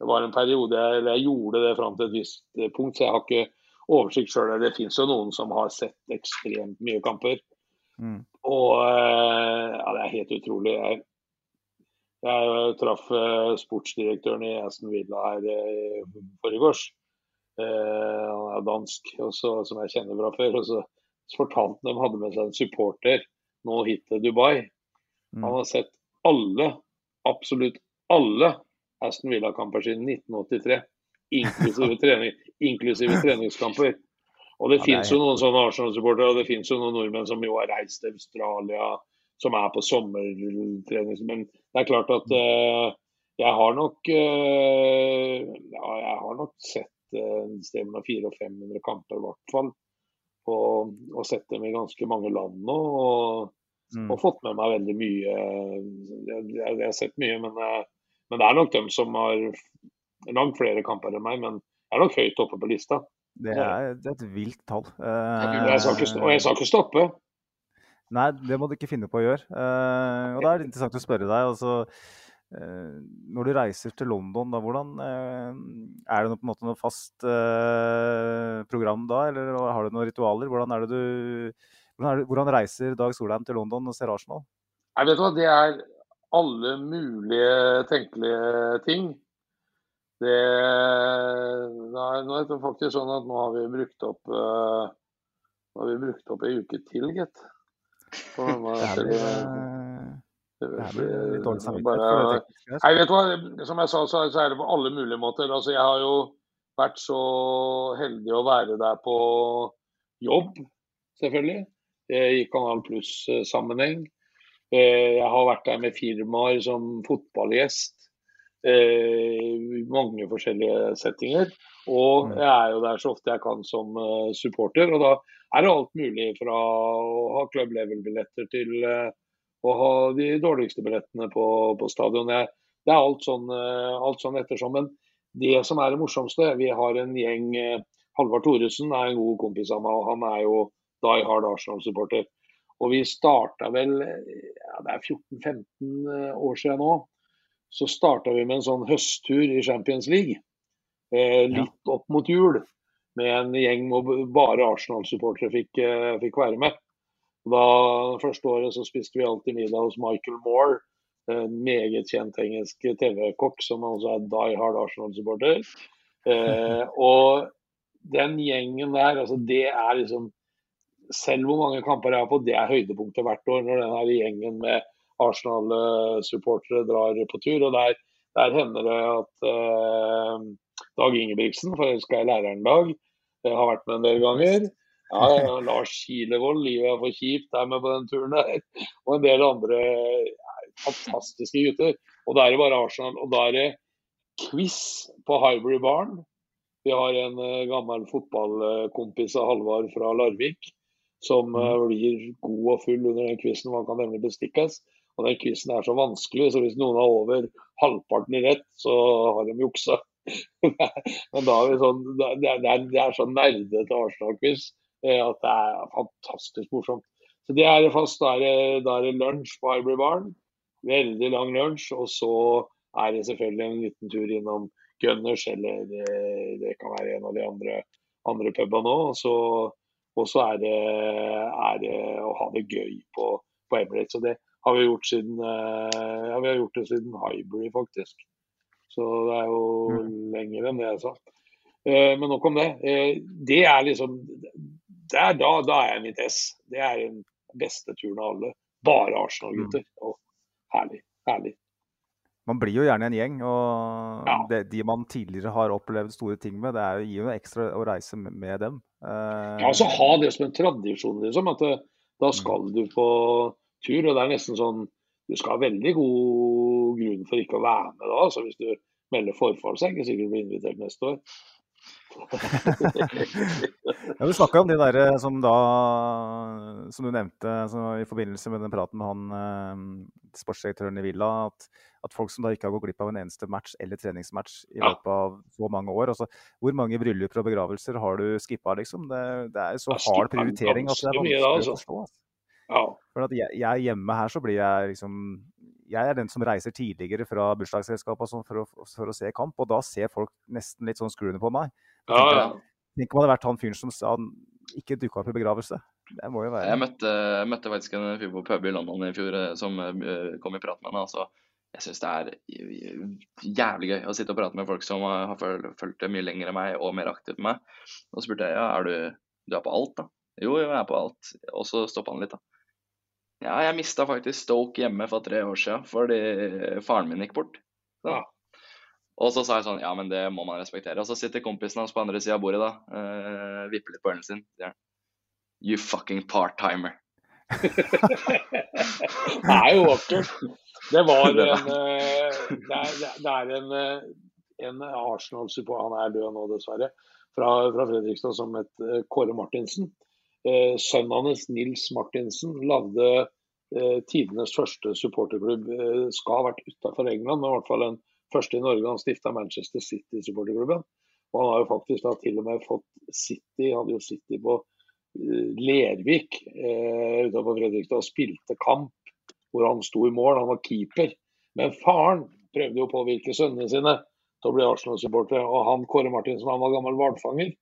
det var en periode jeg, jeg gjorde det fram til et visst punkt, så jeg har ikke oversikt sjøl. Det finnes jo noen som har sett ekstremt mye kamper. Mm. Og ja, det er helt utrolig. Jeg, jeg traff sportsdirektøren i Aston Villa her i forgårs. Han er dansk, også, som jeg kjenner fra før. og så fortalte de hadde med seg en supporter nå hit til Dubai. Mm. Han har sett alle, absolutt alle Aston Villa-kamper siden 1983. Inklusive, trening, inklusive treningskamper. Og det Ja, finnes jo noen sånne Arsenal-supportere, og det finnes jo noen nordmenn som jo har reist til Australia, som er på sommertrening. Men det er klart at uh, jeg har nok uh, Ja, jeg har nok sett et sted mellom 400 og 500 kamper, i hvert fall. Og, og sett dem i ganske mange land nå. Og, Mm. og fått med meg veldig mye. Jeg, jeg, jeg har sett mye, men, eh, men det er nok dem som har langt flere kamper enn meg. Men jeg er nok høyt oppe på lista. Det er, det er et vilt tall. Jeg skal ikke, og Eh, jeg skal ikke stoppe. Nei, det må du ikke finne på å gjøre. Eh, og da er det interessant å spørre deg. altså eh, Når du reiser til London, da, hvordan eh, er det noe, på en måte noe fast eh, program da, eller har du noen ritualer? Hvordan, er det du, hvordan, er det, hvordan reiser Dag Solheim til London og ser Arsenal? Jeg vet hva, Det er alle mulige tenkelige ting. Det, nei, nå er det faktisk sånn at nå har vi brukt opp uh, Nå har vi brukt opp ei uke til, gitt. På denne eh. Nei, vet du hva, som jeg sa, så er det på alle mulige måter. Altså, jeg har jo vært så heldig å være der på jobb, selvfølgelig. eh, I Kanal Pluss-sammenheng. Jeg har vært der med firmaer som fotballgjest. eh, mange forskjellige settinger. Og Mm. jeg er jo der så ofte jeg kan som eh, supporter. Og da er det alt mulig fra å ha club level-billetter til eh, å ha de dårligste billettene på, på stadion. Det er alt sånn, eh, alt sånn ettersom. Men det som er det morsomste, vi har en gjeng eh, Halvard Thoresen er en god kompis av meg, og han er jo die hard Arsenal-supporter. Og vi starta vel eh, ja, det er 14-15 år siden nå. Så starta vi med en sånn høsttur i Champions League. Eh, litt opp mot jul. Med en gjeng hvor bare Arsenal-supportere fikk, eh, fikk være med. Da, første året så spiste vi alltid middag hos Michael Moore, en meget kjent engelsk TV-kokk som også er die hard Arsenal-supporter. Eh, og den gjengen der, altså det er liksom Selv hvor mange kamper jeg har på, det er høydepunktet hvert år når den her gjengen med Arsenal-supportere drar på tur. og Der, der hender det at eh, Dag Ingebrigtsen, for jeg er læreren Dag, eh, har vært med en del ganger. Ja, ja, Lars Kilevold, livet er for kjipt, er med på den turen der. Og en del andre ja, fantastiske gutter. Og da er det bare Arsenal. Og da er det quiz på Highbury Barn. Vi har en eh, gammel fotballkompis av Halvard fra Larvik som eh, blir god og full under den quizen. Man kan nemlig bestikkes. Og den quizen er så vanskelig, så hvis noen har over halvparten i rett, så har de juksa. Men da er vi sånn, det er, det er, så nerdete Arsenal-quiz eh, at det er fantastisk morsomt. Så det er fast. Da er det, lunsj på Highbury Barn. Veldig lang lunsj. Og så er det selvfølgelig en liten tur innom Gunners, eller det, det kan være en av de andre, andre pubene òg. Så, og så er det, er det å ha det gøy på, på Emirates. Og det har vi gjort siden eh, ja, vi har gjort det siden Highbury, faktisk. Så det er jo lenger enn det jeg sa. Eh, Men nok om det. Eh, Det er liksom det er da, da er jeg mitt ess. Det er den beste turen av alle. Bare Arsenal-gutter. Å, Herlig. Herlig. Man blir jo gjerne en gjeng, og Ja. det, de man tidligere har opplevd store ting med, det er jo, gir jo ekstra å reise med dem. Eh, Ja, altså Ha det som en tradisjon, liksom. At det, da skal du på tur. Og det er nesten sånn Du skal ha veldig god grunn for ikke å være med da. Altså hvis du melder forfall, så er det ikke sikkert du blir invitert neste år. Ja, Du snakka om de der eh, som da Som du nevnte så i forbindelse med den praten med han eh, sportsdirektøren i Villa, at, at folk som da ikke har gått glipp av en eneste match eller treningsmatch i løpet av så mange år altså, Hvor mange brylluper og begravelser har du skippa, liksom? Det, det er så hard prioritering at det er vanskelig å altså. forstå. Altså. Ja. For at jeg, jeg hjemme her så blir jeg liksom Jeg er den som reiser tidligere fra bursdagsselskap og sånn for, for å se kamp, og da ser folk nesten litt sånn skruende på meg. Ja, ja. Tenk om det hadde vært han fyren som sa han ikke dukka opp i begravelse. Det må jo være Jeg møtte, møtte faktisk en fyr på pub i London i fjor eh, som eh, kom i prat med henne. Altså, jeg syns det er jævlig gøy å sitte og prate med folk som eh, har fulgt det mye lenger enn meg og mer aktivt enn meg. Og så spurte jeg ja, er du, du er på alt, da? Jo, jo, jeg er på alt. Og så stoppa han litt, da. Ja, jeg mista faktisk Stoke hjemme for tre år siden fordi faren min gikk bort. Så. Og så sa jeg sånn, ja, men det må man respektere. Og så sitter kompisen hans på andre sida av bordet, da. Uh, vipper litt på ølen sin. Sier han. You fucking part-timer. Det er jo vakkert. Det var en eh, Det er, det er en, eh, en Arsenal-support, han er død nå dessverre, fra, fra Fredrikstad som het Kåre Martinsen. Eh, Sønnen hans, Nils Martinsen, lagde tidenes første supporterklubb. Skal ha vært utafor England, men i hvert fall den første i Norge. Han stifta Manchester City-supporterklubben. Og han har jo faktisk da til og med fått City, hadde jo City på eh, Lervik eh, utenfor Fredrikstad og spilte kamp hvor han sto i mål. Han var keeper. Men faren prøvde jo å påvirke sønnene sine til å bli Arsenal-supportere. Og han Kåre Martinsen han var gammel hvalfanger.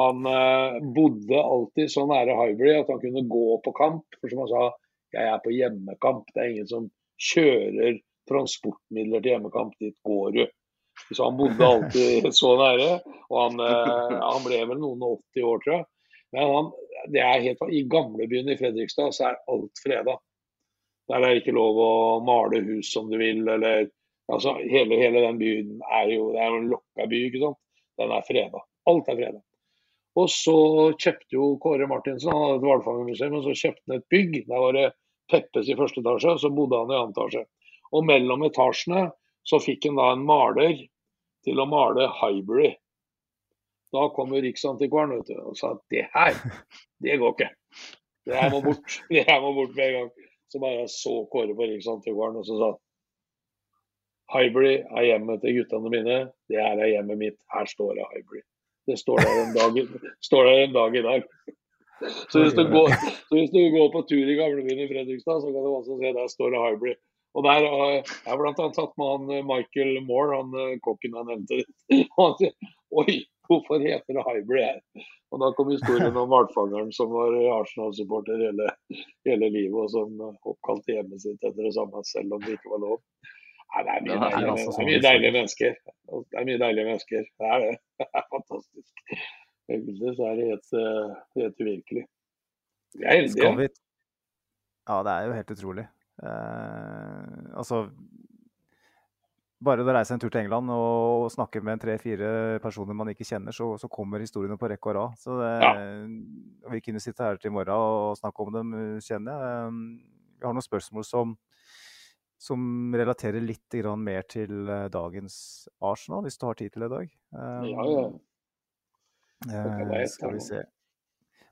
Han eh, bodde alltid så nære Highbury at han kunne gå på kamp. For som han sa, jeg er på hjemmekamp. Det er ingen som kjører transportmidler til hjemmekamp. Dit går du. Så han bodde alltid så nære. Og han, eh, han ble vel noen og 80 år, tror jeg. Men han, det er helt, i gamlebyen i Fredrikstad så er alt freda. Der er det ikke lov å male hus som du vil, eller altså Hele, hele den byen er jo det er en lokka by, ikke sant. Den er freda. Alt er freda. Og så kjøpte jo Kåre Martinsen, han hadde et hvalfangermuseum, og så kjøpte han et bygg. Der var det Peppes i første etasje, så bodde han i andre etasje. Og mellom etasjene så fikk han da en maler til å male Highbury. Da kom jo Riksantikvaren vet du, og sa at det her, det går ikke. Det her må bort. Det her må bort med en gang. Så bare så Kåre på Riksantikvaren og så sa Highbury er hjemmet til guttene mine. Det her er hjemmet mitt. Her står det Highbury. Det står der en dag, står der en dag i dag. Så hvis, går, så hvis du går på tur i gamlebyen i Fredrikstad, så kan du også se der står det Highbury. Og der har jeg bl.a. tatt med han eh, Michael Moore, han eh, kokken jeg nevnte. Og han sier oi, hvorfor heter det Highbury her? Og da kom historien om hvalfangeren som var Arsenal-supporter hele, hele, livet, og som oppkalte hjemmet sitt etter det samme, selv om det ikke var lov. Nei, det er mye, deilige, det er mye deilige mennesker. Det er mye deilige mennesker. Det er det. Det er fantastisk. Egentlig så er det helt, eh, helt uvirkelig. Vi er heldige. Ja, det er jo helt utrolig. Eh, altså Bare å reise en tur til England og, snakke med tre-fire personer man ikke kjenner, så, så, kommer historiene på rekke og rad. Så det, ja. Vi kunne sitte her til i morgen og snakke om dem, kjenner jeg. Jeg har noen spørsmål som, som relaterer litt mer til eh, dagens Arsenal, hvis du har tid til det i dag. Um, ja, ja. Eh, skal vi se.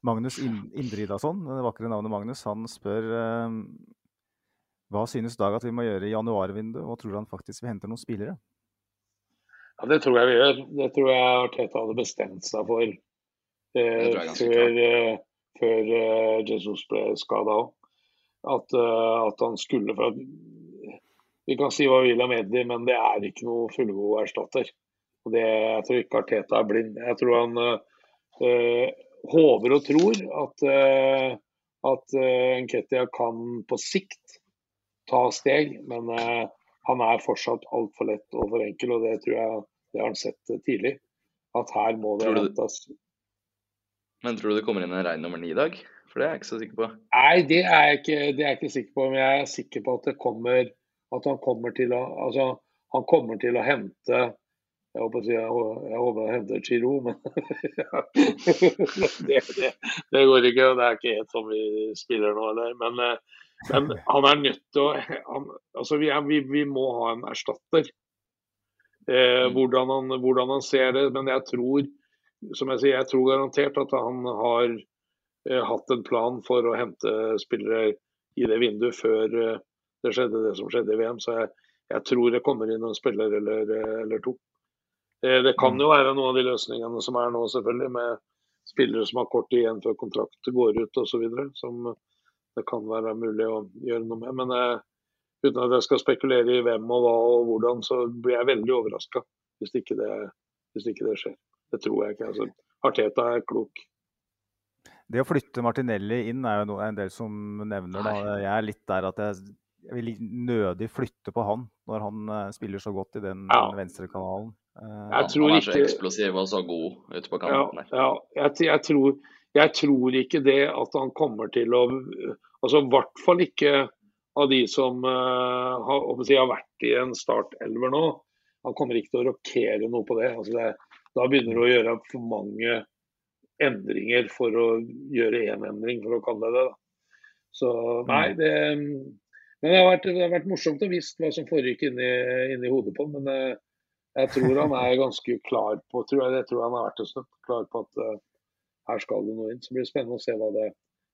Magnus Indridason, det vakre navnet Magnus, han spør eh, hva synes Dag at vi må gjøre i januarvinduet, og tror han faktisk vi henter noen spillere? Ja, Det tror jeg vi gjør. Det tror jeg Arteta hadde bestemt seg for eh, før, eh, før eh, Jesus ble skada òg. At, eh, at, han skulle for at, Vi kan si hva vi vil om Eddie, men det er ikke noe fullgod erstatter. Og det, jeg tror ikke Arteta er blind. Jeg tror han eh, håper og tror at, eh, at Nketia kan på sikt ta steg, men uh, han er fortsatt altfor lett og for enkel, og det tror jeg det har han sett uh, tidlig. At her må det hentes. Men tror du det kommer inn en rein nummer ni i dag? For det er jeg ikke så sikker på. Nei, det er jeg ikke, det er jeg ikke sikker på. Men jeg er sikker på at det kommer at han kommer til å altså, han kommer til å hente jeg håper, jeg, jeg håper han henter Chiro, men det, det, det, går ikke. og Det er ikke helt sånn vi spiller nå. Eller. Men uh, men han er nødt til å han, altså vi, er, vi, vi, må ha en erstatter. Eh, mm. hvordan, han, hvordan, han, ser det. Men jeg tror som jeg sier, jeg tror garantert at han har eh, hatt en plan for å hente spillere i det vinduet før eh, det skjedde det som skjedde i VM. Så jeg, jeg tror det kommer inn en spiller eller, eh, eller to. Eh, det kan mm. jo være noen av de løsningene som er nå, selvfølgelig, med spillere som har kort igjen før kontrakt går ut osv. Som, det kan være mulig å gjøre noe med. Men uh, uten at jeg skal spekulere i hvem og hva og hvordan, så blir jeg veldig overraska hvis, hvis, ikke det skjer. Det tror jeg ikke. Altså, Arteta er klok. Det å flytte Martinelli inn er jo noe, en del som nevner. Da. Jeg er litt der at jeg, jeg vil nødig flytte på han når han uh, spiller så godt i den ja. venstrekanalen. Uh, han er så eksplosiv og så god ute på kanten. Ja, ja jeg, jeg, tror, jeg tror ikke det at han kommer til å altså I hvert fall ikke av de som uh, har, si, har, vært i en startelver nå. Han kommer ikke til å rokere noe på det. Altså det da begynner du å gjøre for mange endringer for å gjøre én endring, for å kalle det det. Så nei, mm. det men det har, vært, det har vært morsomt å visst hva som foregikk inni, inni hodet på ham. Men uh, jeg tror han er ganske klar på tror jeg, det tror han har vært en stund, klar på at uh, her skal det noe inn. Så blir det spennende å se hva det,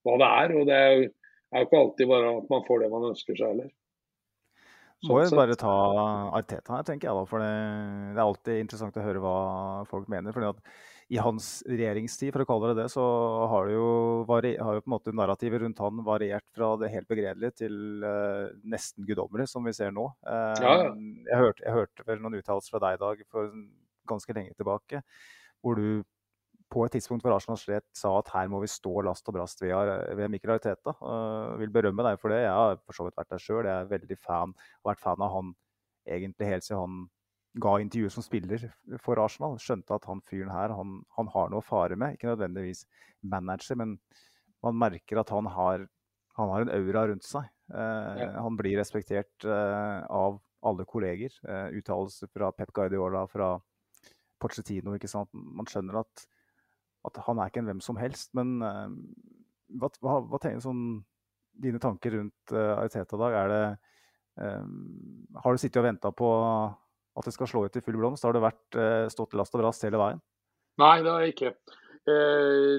hva det er. og det er jo er jo ikke alltid bare at man får det man ønsker seg heller. Må jo bare ta Arteta her, tenker jeg. da, for det, det, er alltid interessant å høre hva folk mener. fordi at I hans regjeringstid, for å kalle det det, så har, det jo, har jo på en måte narrativet rundt han variert fra det helt begredelige til uh, nesten guddommelig, som vi ser nå. Uh, ja, ja. Jeg, hørte, jeg hørte vel noen uttalelser fra deg i dag for ganske lenge tilbake, hvor du på et tidspunkt hvor Arsenal slett sa at her må vi stå last og brast ved, ved Mikkel Arteta. Uh, vil berømme deg for det. Jeg har for så vidt vært der sjøl. Jeg er veldig fan, har vært fan av han egentlig helt siden han ga intervjuer som spiller for Arsenal. Skjønte at han fyren her, han, han har noe å fare med. Ikke nødvendigvis manager, men man merker at han har, han har en aura rundt seg. Uh, Ja. Han blir respektert uh, av alle kolleger. Uh, Uttalelser fra Pep Guardiola, fra Pochettino. ikke sant? Man skjønner at, at han er ikke en hvem som helst. Men eh, hva, hva, hva tenker sånn, dine tanker rundt uh, Ariteta i dag? Er det, um, har du sittet og venta på at det skal slå ut i full blomst? Har det vært, uh, stått last og brast hele veien? Nei, det har jeg ikke. Eh,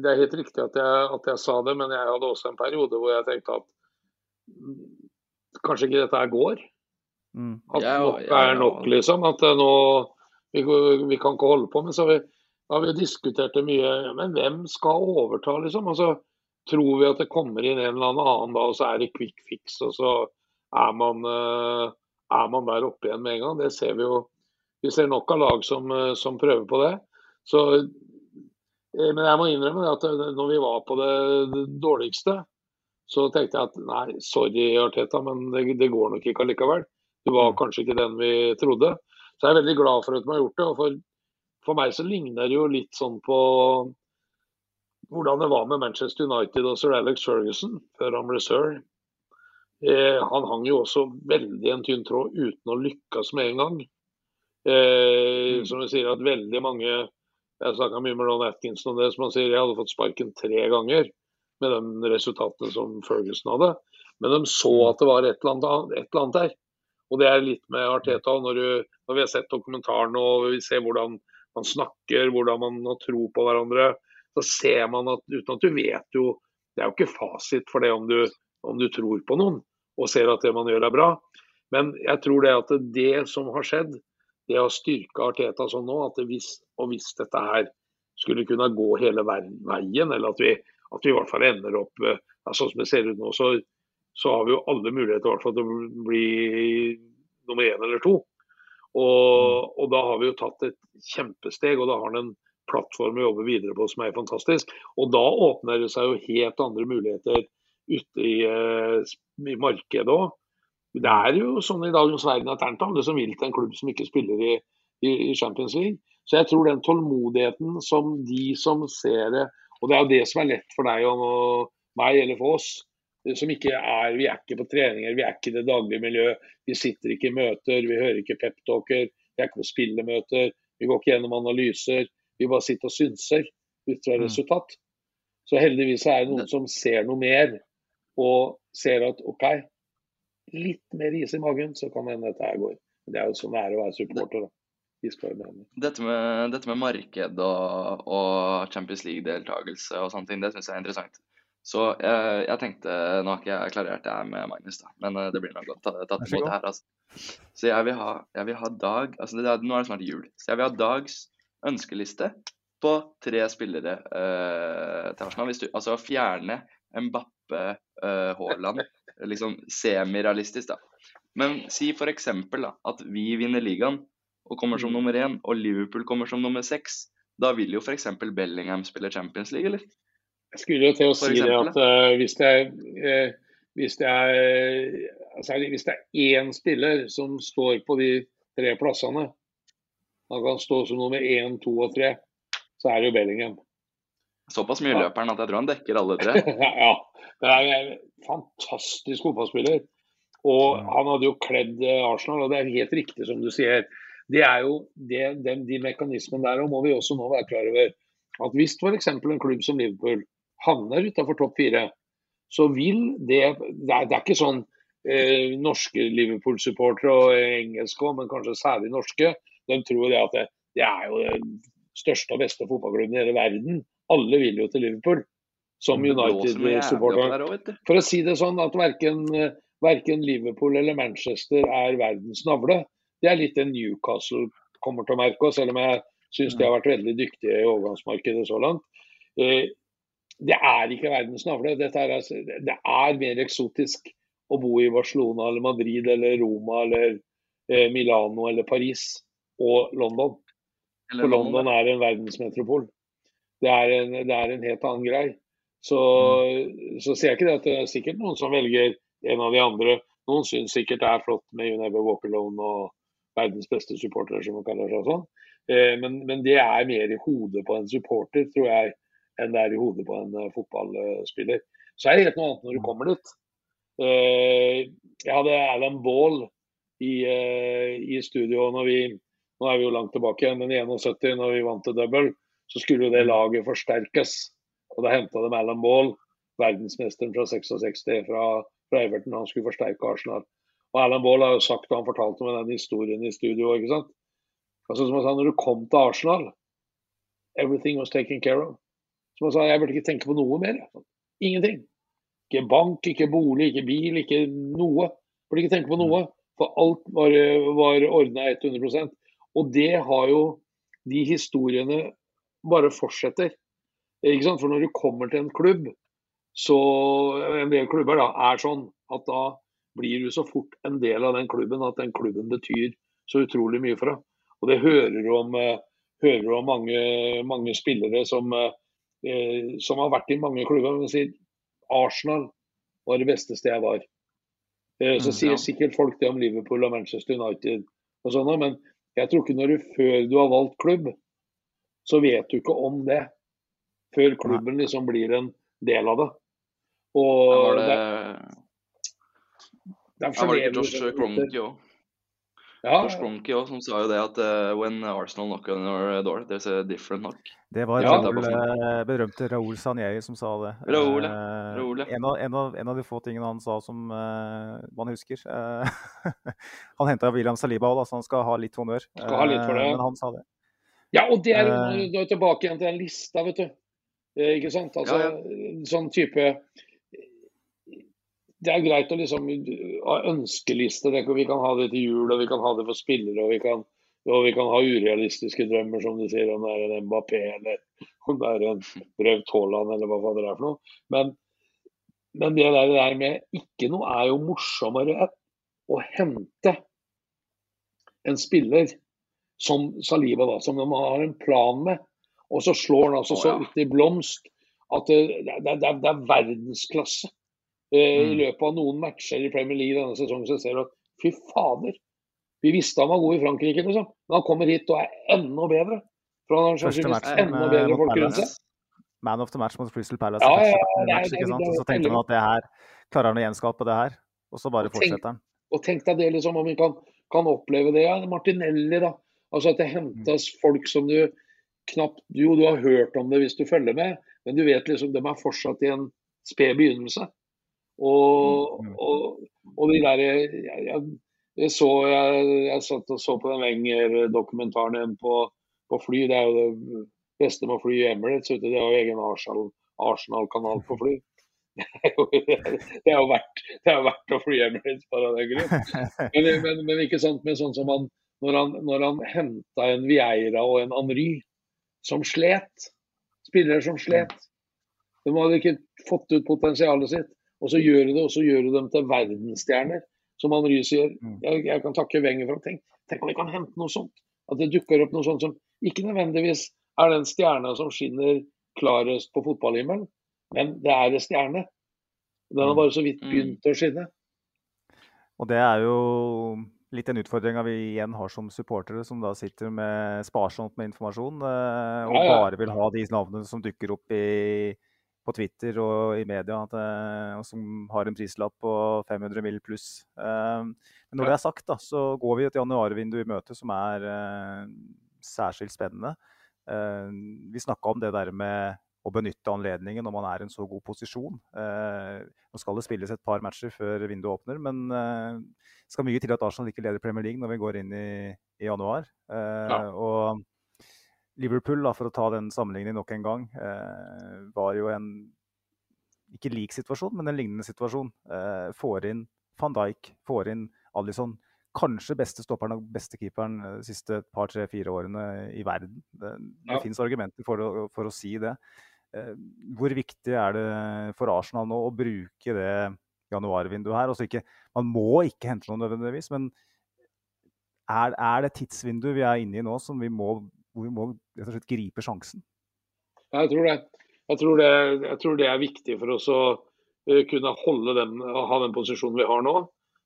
Det er helt riktig at jeg, at jeg sa det, men jeg hadde også en periode hvor jeg tenkte at mm, kanskje ikke dette her går. Mm. At nok er nok, liksom. At nå vi, vi kan ikke holde på. Men så har vi, har vi diskutert det mye. ja, Men hvem skal overta, liksom? Og så tror vi at det kommer inn en eller annen da, og så er det quick fix. Og så er man, eh, er man der oppe igjen med en gang. Det ser vi jo. Vi ser nok av lag som, eh, som prøver på det. Så, eh, men jeg må innrømme at når vi var på det, det dårligste, så tenkte jeg at nei, sorry Arteta, men det, det går nok ikke allikevel. Du var kanskje ikke den vi trodde. Så jeg er veldig glad for at de har gjort det. og for, for meg så ligner det jo litt sånn på hvordan det var med Manchester United og sir Alex Ferguson før han ble sir. Eh, han hang jo også veldig en tynn tråd uten å lykkes med en gang. Eh, Som vi sier at veldig mange Jeg snakka mye med Ron Atkinson om det. som han sier, Jeg hadde fått sparken tre ganger med de resultatene som Ferguson hadde. Men de så at det var et eller annet, et eller annet der. Og det er litt med Arteta. Når, du, når vi har sett dokumentaren og vi ser hvordan man snakker, hvordan man har tro på hverandre, så ser man at uten at du vet jo Det er jo ikke fasit for det om du, om du tror på noen og ser at det man gjør er bra. Men jeg tror det at det som har skjedd, det har styrka Arteta sånn nå at hvis, og hvis dette her skulle kunne gå hele veien, eller at vi, at vi i hvert fall ender opp eh, ja, sånn som det ser ut nå, så, så har vi jo alle muligheter i hvert fall til å bli nummer én eller to. Og, og da har vi jo tatt et kjempesteg, og da har han en plattform å jobbe videre på som er fantastisk. Og da åpner det seg jo helt andre muligheter ute i, eh, i markedet òg. Det er jo sånn i dagens verden at det er ikke alle som vil til en klubb som ikke spiller i, i, i Champions League. Så jeg tror den tålmodigheten som de som ser det Og det er jo det som er lett for deg og meg, eller for oss, som ikke er Vi er ikke på treninger, vi er ikke i det daglige miljøet. Vi sitter ikke i møter, vi hører ikke peptalker, vi er ikke på spillemøter. Vi går ikke gjennom analyser. Vi bare sitter og synser ut fra Mm. resultat. Så heldigvis er det noen som ser noe mer, og ser at OK, litt mer is i magen, så kan hende dette her går. Det er jo sånn det er å være supporter. da. Dette med, dette med marked og, og Champions League-deltakelse og sånne ting, det syns jeg er interessant. Så jeg, jeg tenkte Nå har ikke jeg klarert det her med Magnus, da, men eh, det blir nok godt tatt så imot det her. altså. Så jeg vil ha, jeg vil ha Dag altså det, Nå er det snart jul, så jeg vil ha Dags ønskeliste på tre spillere eh, til Arsenal. Du, altså fjerne Mbappe, eh, Haaland, liksom semirealistisk, da. Men si f.eks. at vi vinner ligaen og kommer Mm. som nummer én, og Liverpool kommer som nummer seks. Da vil jo f.eks. Bellingham spille Champions League, eller? Jeg skulle jo til å si det at uh, hvis det er uh, hvis det er, altså, hvis det er én spiller som står på de tre plassene, han kan stå som nummer én, to og tre, så er det jo Bellingham. Såpass mye Ja. løper han at jeg tror han dekker alle tre. ja, det er en fantastisk fotballspiller. Og han hadde jo kledd eh, Arsenal, og det er helt riktig som du sier. Det er jo det, de, De mekanismene der og må vi også nå være klar over. At hvis f.eks. en klubb som Liverpool havner utafor topp fire, så vil det Det er, det er ikke sånn eh, norske Liverpool-supportere og engelske òg, men kanskje særlig norske. De tror det at det, det er jo den største og beste fotballklubben i hele verden. Alle vil jo til Liverpool. Som United-supporter. For å si det sånn at verken, verken Liverpool eller Manchester er verdens navle. Det er litt det Newcastle kommer til å merke oss, selv om jeg syns de har vært veldig dyktige i overgangsmarkedet så langt. Det er ikke verdens navle. Er, altså- det er mer eksotisk å bo i Barcelona eller Madrid eller Roma eller eh, Milano eller Paris og London. Eller For London, er en verdensmetropol. Det er en, det er en helt annen grei. Så, så ser jeg ikke det at det er sikkert noen som velger en av de andre. Noen syns sikkert det er flott med You Never Walk Alone og verdens beste supportere, som man kaller seg sånn. Eh, men, men det er mer i hodet på en supporter, tror jeg, enn det er i hodet på en eh, fotballspiller. Så er det helt noe annet når du kommer dit. Eh, jeg hadde Alan Ball i, eh, i studio når vi Nå er vi jo langt tilbake igjen, men i 71, når vi vant til double, så skulle jo det laget forsterkes. Og da henta de Alan Ball, verdensmesteren fra 66 fra, fra Everton. Han skulle forsterke Arsenal. Og Alan Ball har jo sagt, og han fortalte meg den historien i studio, ikke sant. Altså som han sa, når du kom til Arsenal, everything was taken care of. Som han sa, jeg burde ikke tenke på noe mer. Ingenting. Ikke bank, ikke bolig, ikke bil, ikke noe. Burde ikke tenke på noe. For alt var, var ordna 100% Og det har jo de historiene bare fortsetter. Ikke sant? For når du kommer til en klubb, så en del klubber da, er sånn at da blir du så fort en del av den klubben at den klubben betyr så utrolig mye for deg. Og det hører du om, eh, hører om mange, mange spillere som, eh, som har vært i mange klubber. Men sier Arsenal var det beste stedet jeg var. Eh, så Mm, sier ja. sikkert folk det om Liverpool og Manchester United og sånn, men jeg tror ikke når du før du har valgt klubb, så vet du ikke om det. Før klubben liksom blir en del av det. Og Var det, der, var det ikke Josh Cronky òg? Ja, Cronky også, som sa jo det at uh, when Arsenal knock on your door, there's a different knock. Det var Ja, eh, berømte Raoul Sanjei som sa det. Raoul, ja. Eh, Raoul, ja. en, av, en, av, en av de få tingene han sa som uh, man husker. Uh, han henta William Saliba òg, så han skal ha litt honnør. Skal ha litt for det, Eh. Men han sa det. Ja, og det er Eh. er tilbake igjen til den lista, vet du. Eh, ikke sant? Altså, Ja, Sånn type Det er greit å liksom ha ønskeliste. Vi kan ha det til jul, og vi kan ha det for spillere, og vi kan, og vi kan ha urealistiske drømmer, som du sier, om det er en Mbappé eller om det er en Braut Haaland eller hva faen det er for noe. Men, men det der, det der med ikke noe er jo morsommere å hente en spiller som Saliba, da, som de har en plan med. Og så slår han altså så ut i blomst at det, det, det, det er verdensklasse. Eh, I Mm. løpet av noen matcher i Premier League denne sesongen så ser du at fy fader, vi visste han var god i Frankrike, liksom. Men han kommer hit og er enda bedre. For han har sannsynligvis enda bedre folk rundt seg. Man of the match mot Crystal Palace. Ja, ja, ja, det match, det det så tenkte man at det her klarer han å gjenskape det her. Og så bare fortsetter han. Og tenk deg det, liksom, om vi kan, kan oppleve det. Ja, Martinelli, da. Altså at det hentes folk som du knapt Jo, du har hørt om det hvis du følger med, men du vet liksom de er fortsatt i en sped begynnelse. Og, Mm. og, og de der jeg, jeg, jeg så jeg, jeg satt og så på den Wenger-dokumentaren på, på fly. Det er jo det beste med å fly i Emirates. Det har jo egen Arsenal- Arsenal-kanal på fly. Det er jo, det er jo verdt, det er verdt å fly Emirates bare av den grunn. Men, men, men ikke sant med sånn som han når han, når han henta en Vieira og en Henry som slet. Spillere som slet. De hadde ikke fått ut potensialet sitt. Og så gjør du det, og så gjør du dem til verdensstjerner. Som Henry sier. Mm. Jeg, jeg kan takke Wenger for å tenke Tenk om vi kan hente noe sånt. At det dukker opp noe sånt som ikke nødvendigvis er den stjerna som skinner klarest på fotballhimmelen, men det er en stjerne. Den har bare så vidt Mm. begynt å skinne. Og det er jo litt den utfordringa vi igjen har som supportere, som da sitter med sparsomt med informasjon eh, og bare vil ha de navnene som dukker opp i, på Twitter og i media, at, eh, og som har en prislapp på 500 mill. pluss. Eh, men når det er sagt, da, så går vi et januarvindu i møte som er eh, særskilt spennende. Vi snakka om det der med å benytte anledningen når man er i en så god posisjon. Nå skal det spilles et par matcher før vinduet åpner, men det skal mye til at Arsenal ikke leder Premier League når vi går inn i, i januar. Ja. Og Liverpool, da, for å ta den sammenligningen nok en gang, eh, var jo en ikke lik situasjon, men en lignende situasjon. Eh, får inn van Dijk, får inn Alison. Kanskje beste stopperen og beste keeperen eh, de siste par, tre, fire årene i verden. Det, det Ja. finnes argumenter for å, for å si det. Eh, Hvor viktig er det for Arsenal nå å bruke det januarvinduet her? Altså ikke, man må ikke hente noe nødvendigvis, men er, er det tidsvinduet vi er inne i nå som vi må, hvor vi må slett gripe sjansen? Jeg tror det. Jeg tror det, jeg tror det er viktig for oss å eh, kunne holde den, ha den posisjonen vi har nå.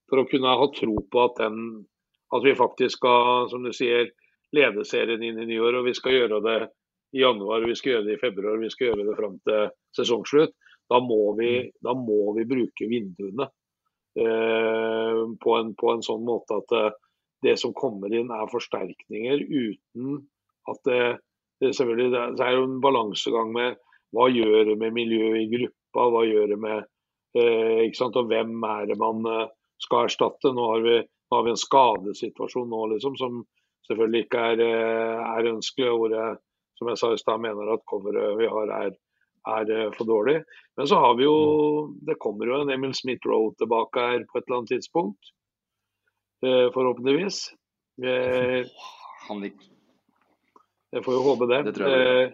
For å kunne ha tro på at, den, at vi faktisk skal, som du sier, lede serien inn i nyår. Og vi skal gjøre det i januar, vi skal gjøre det i februar, vi skal gjøre det fram til sesongslutt. Da må vi, da må vi bruke vinduene. eh, på, en, på, en, sånn måte at det, det, som kommer inn er forsterkninger uten at det, det selvfølgelig det er jo en balansegang med hva gjør det med miljøet i gruppa, hva gjør det med eh, ikke sant, og hvem er det man eh, skal erstatte. Nå har vi, nå har vi en skadesituasjon nå liksom, som selvfølgelig ikke er, eh, er ønskelig. hvor jeg, som jeg sa i stad, mener at coveret vi har er, er, eh, for dårlig. Men så har vi jo Det kommer jo en Emil Smith-Roe tilbake her på et eller annet tidspunkt. Eh, forhåpentligvis. Eh, jeg får jo håpe det. det jeg.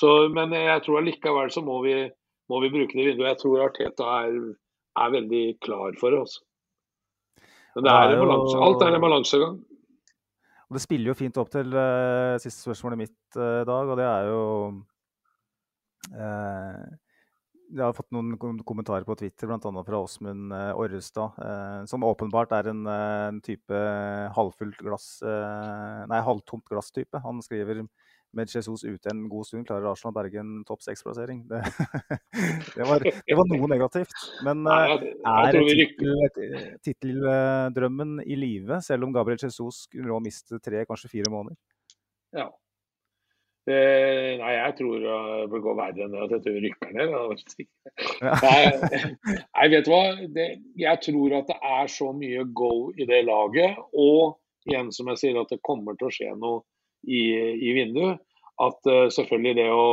Så, men jeg tror allikevel så må vi, må vi bruke det vinduet. Jeg tror Arteta er, er veldig klar for det. Også. Men det er, en balanse. Alt er en balansegang. Det spiller jo fint opp til uh, siste spørsmålet mitt i uh, dag, og det er jo uh, Jeg har fått noen kommentarer på Twitter, bl.a. fra Åsmund uh, Orrestad, som åpenbart er en, en type halvfullt glass Nei, halvtomt glass-type. Han skriver med Jesus ute en god stund, klarer Arsenal å berge en topp seks-plassering. Det, det, det, var noe negativt. Men er titteldrømmen i live, selv om Gabriel Jesus skulle miste tre, kanskje fire måneder? Ja. Eh, nei, jeg tror det går gå verre enn at dette rykker ned. nei, nei, vet du hva. Det, jeg tror at det er så mye go i det laget. Og igjen, som jeg sier, at det kommer til å skje noe i, i vinduet. At uh, selvfølgelig det å,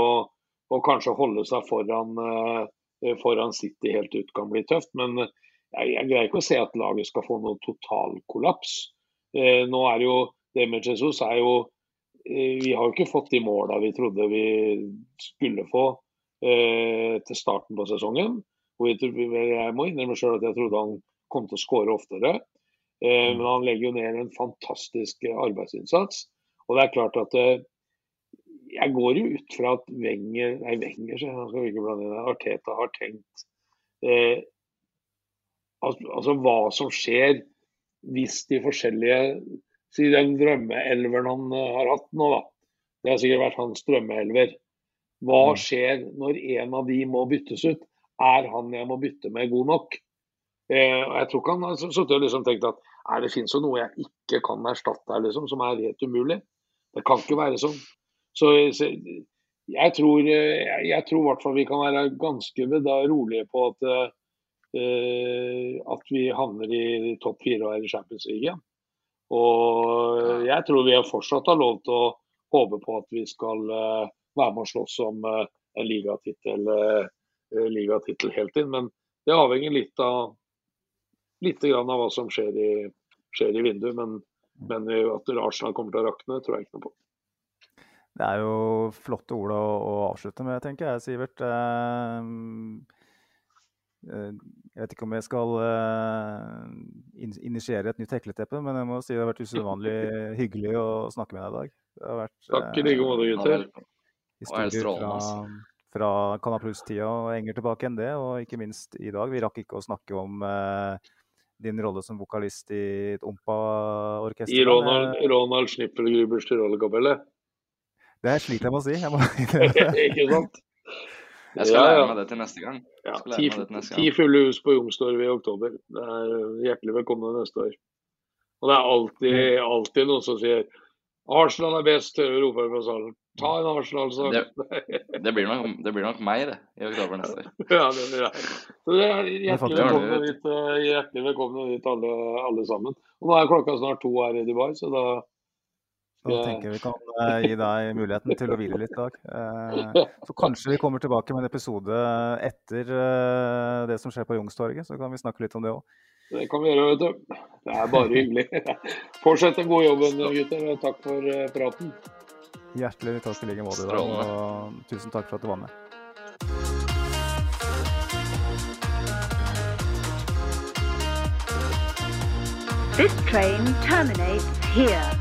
å, kanskje holde seg foran, uh, foran City helt ut kan bli tøft. Men jeg, jeg, greier ikke å se at laget skal få noe totalkollaps. Uh, nå er jo det med Jesus er jo Vi har jo ikke fått de måla vi trodde vi skulle få til starten på sesongen. Og jeg må innrømme selv at jeg trodde han kom til å skåre oftere. Men han legger jo ned en fantastisk arbeidsinnsats. Og det er klart at eh, jeg går jo ut fra at Wenger, nei Wenger, han skal ikke blande inn Arteta har tenkt eh, altså hva som skjer hvis de forskjellige Si den drømmeelveren han eh, har hatt nå, da. Det har sikkert vært hans drømmeelver. Hva mm. skjer når en av de må byttes ut? Er han jeg må bytte med, god nok? Eh, og Jeg tror ikke han har sittet og liksom tenkt at er det finnes jo noe jeg ikke kan erstatte her, liksom, som er helt umulig. Det kan ikke være sånn. Så, så jeg tror jeg tror i hvert fall vi kan være ganske rolige på at, uh, at vi havner i topp fire og er i Champions League igjen. Og jeg tror vi fortsatt har lov til å håpe på at vi skal uh, være med og slåss om en ligatittel, liga helt inn. Men det avhenger litt av, litt av hva som skjer i, skjer i vinduet. Men men at Arsenal kommer til å rakne, tror jeg ikke noe på. Det er jo flotte ord å, å avslutte med, tenker jeg, Sivert. Uh, jeg vet ikke om jeg skal uh, initiere et nytt hekleteppe, men jeg må si det har vært usedvanlig hyggelig å snakke med deg i dag. Det har vært, Takk i like måte, gutter. Historier fra, fra Canaplus-tida og enger tilbake enn det, og ikke minst i dag. Vi rakk ikke å snakke om uh, din rolle som vokalist i et Ompa-orkester. I Ronald, Ronald Schnippelgrubers Tyrolerkapelle? Det sliter jeg med å si. Jeg må... ikke sant? Jeg skal ja, lære meg det til neste gang. Ja, ti, ti, fulle hus på Youngstorget i oktober. Det er hjertelig velkommen neste år. Og det er alltid, alltid noen som sier Arsenal er best, roper jeg fra salen. Ta en Arsenal-sang. Det, det, blir nok, det blir nok meg, det, i oktober neste år. ja, det blir jeg. Så det er hjertelig velkommen dit, eh, hjertelig velkommen dit alle, alle, sammen. Og nå er klokka snart to her i Dubai, så da da tenker jeg vi kan uh, gi deg muligheten til å hvile litt i dag. Uh, så kanskje vi kommer tilbake med en episode etter uh, det som skjer på Youngstorget. Så kan vi snakke litt om det òg. Det kan vi gjøre, vet du. Det er bare hyggelig. Fortsett den gode jobben, gutter. Og takk for praten. Hjertelig takk i like måte. Og tusen takk for at du var med. This train terminates here.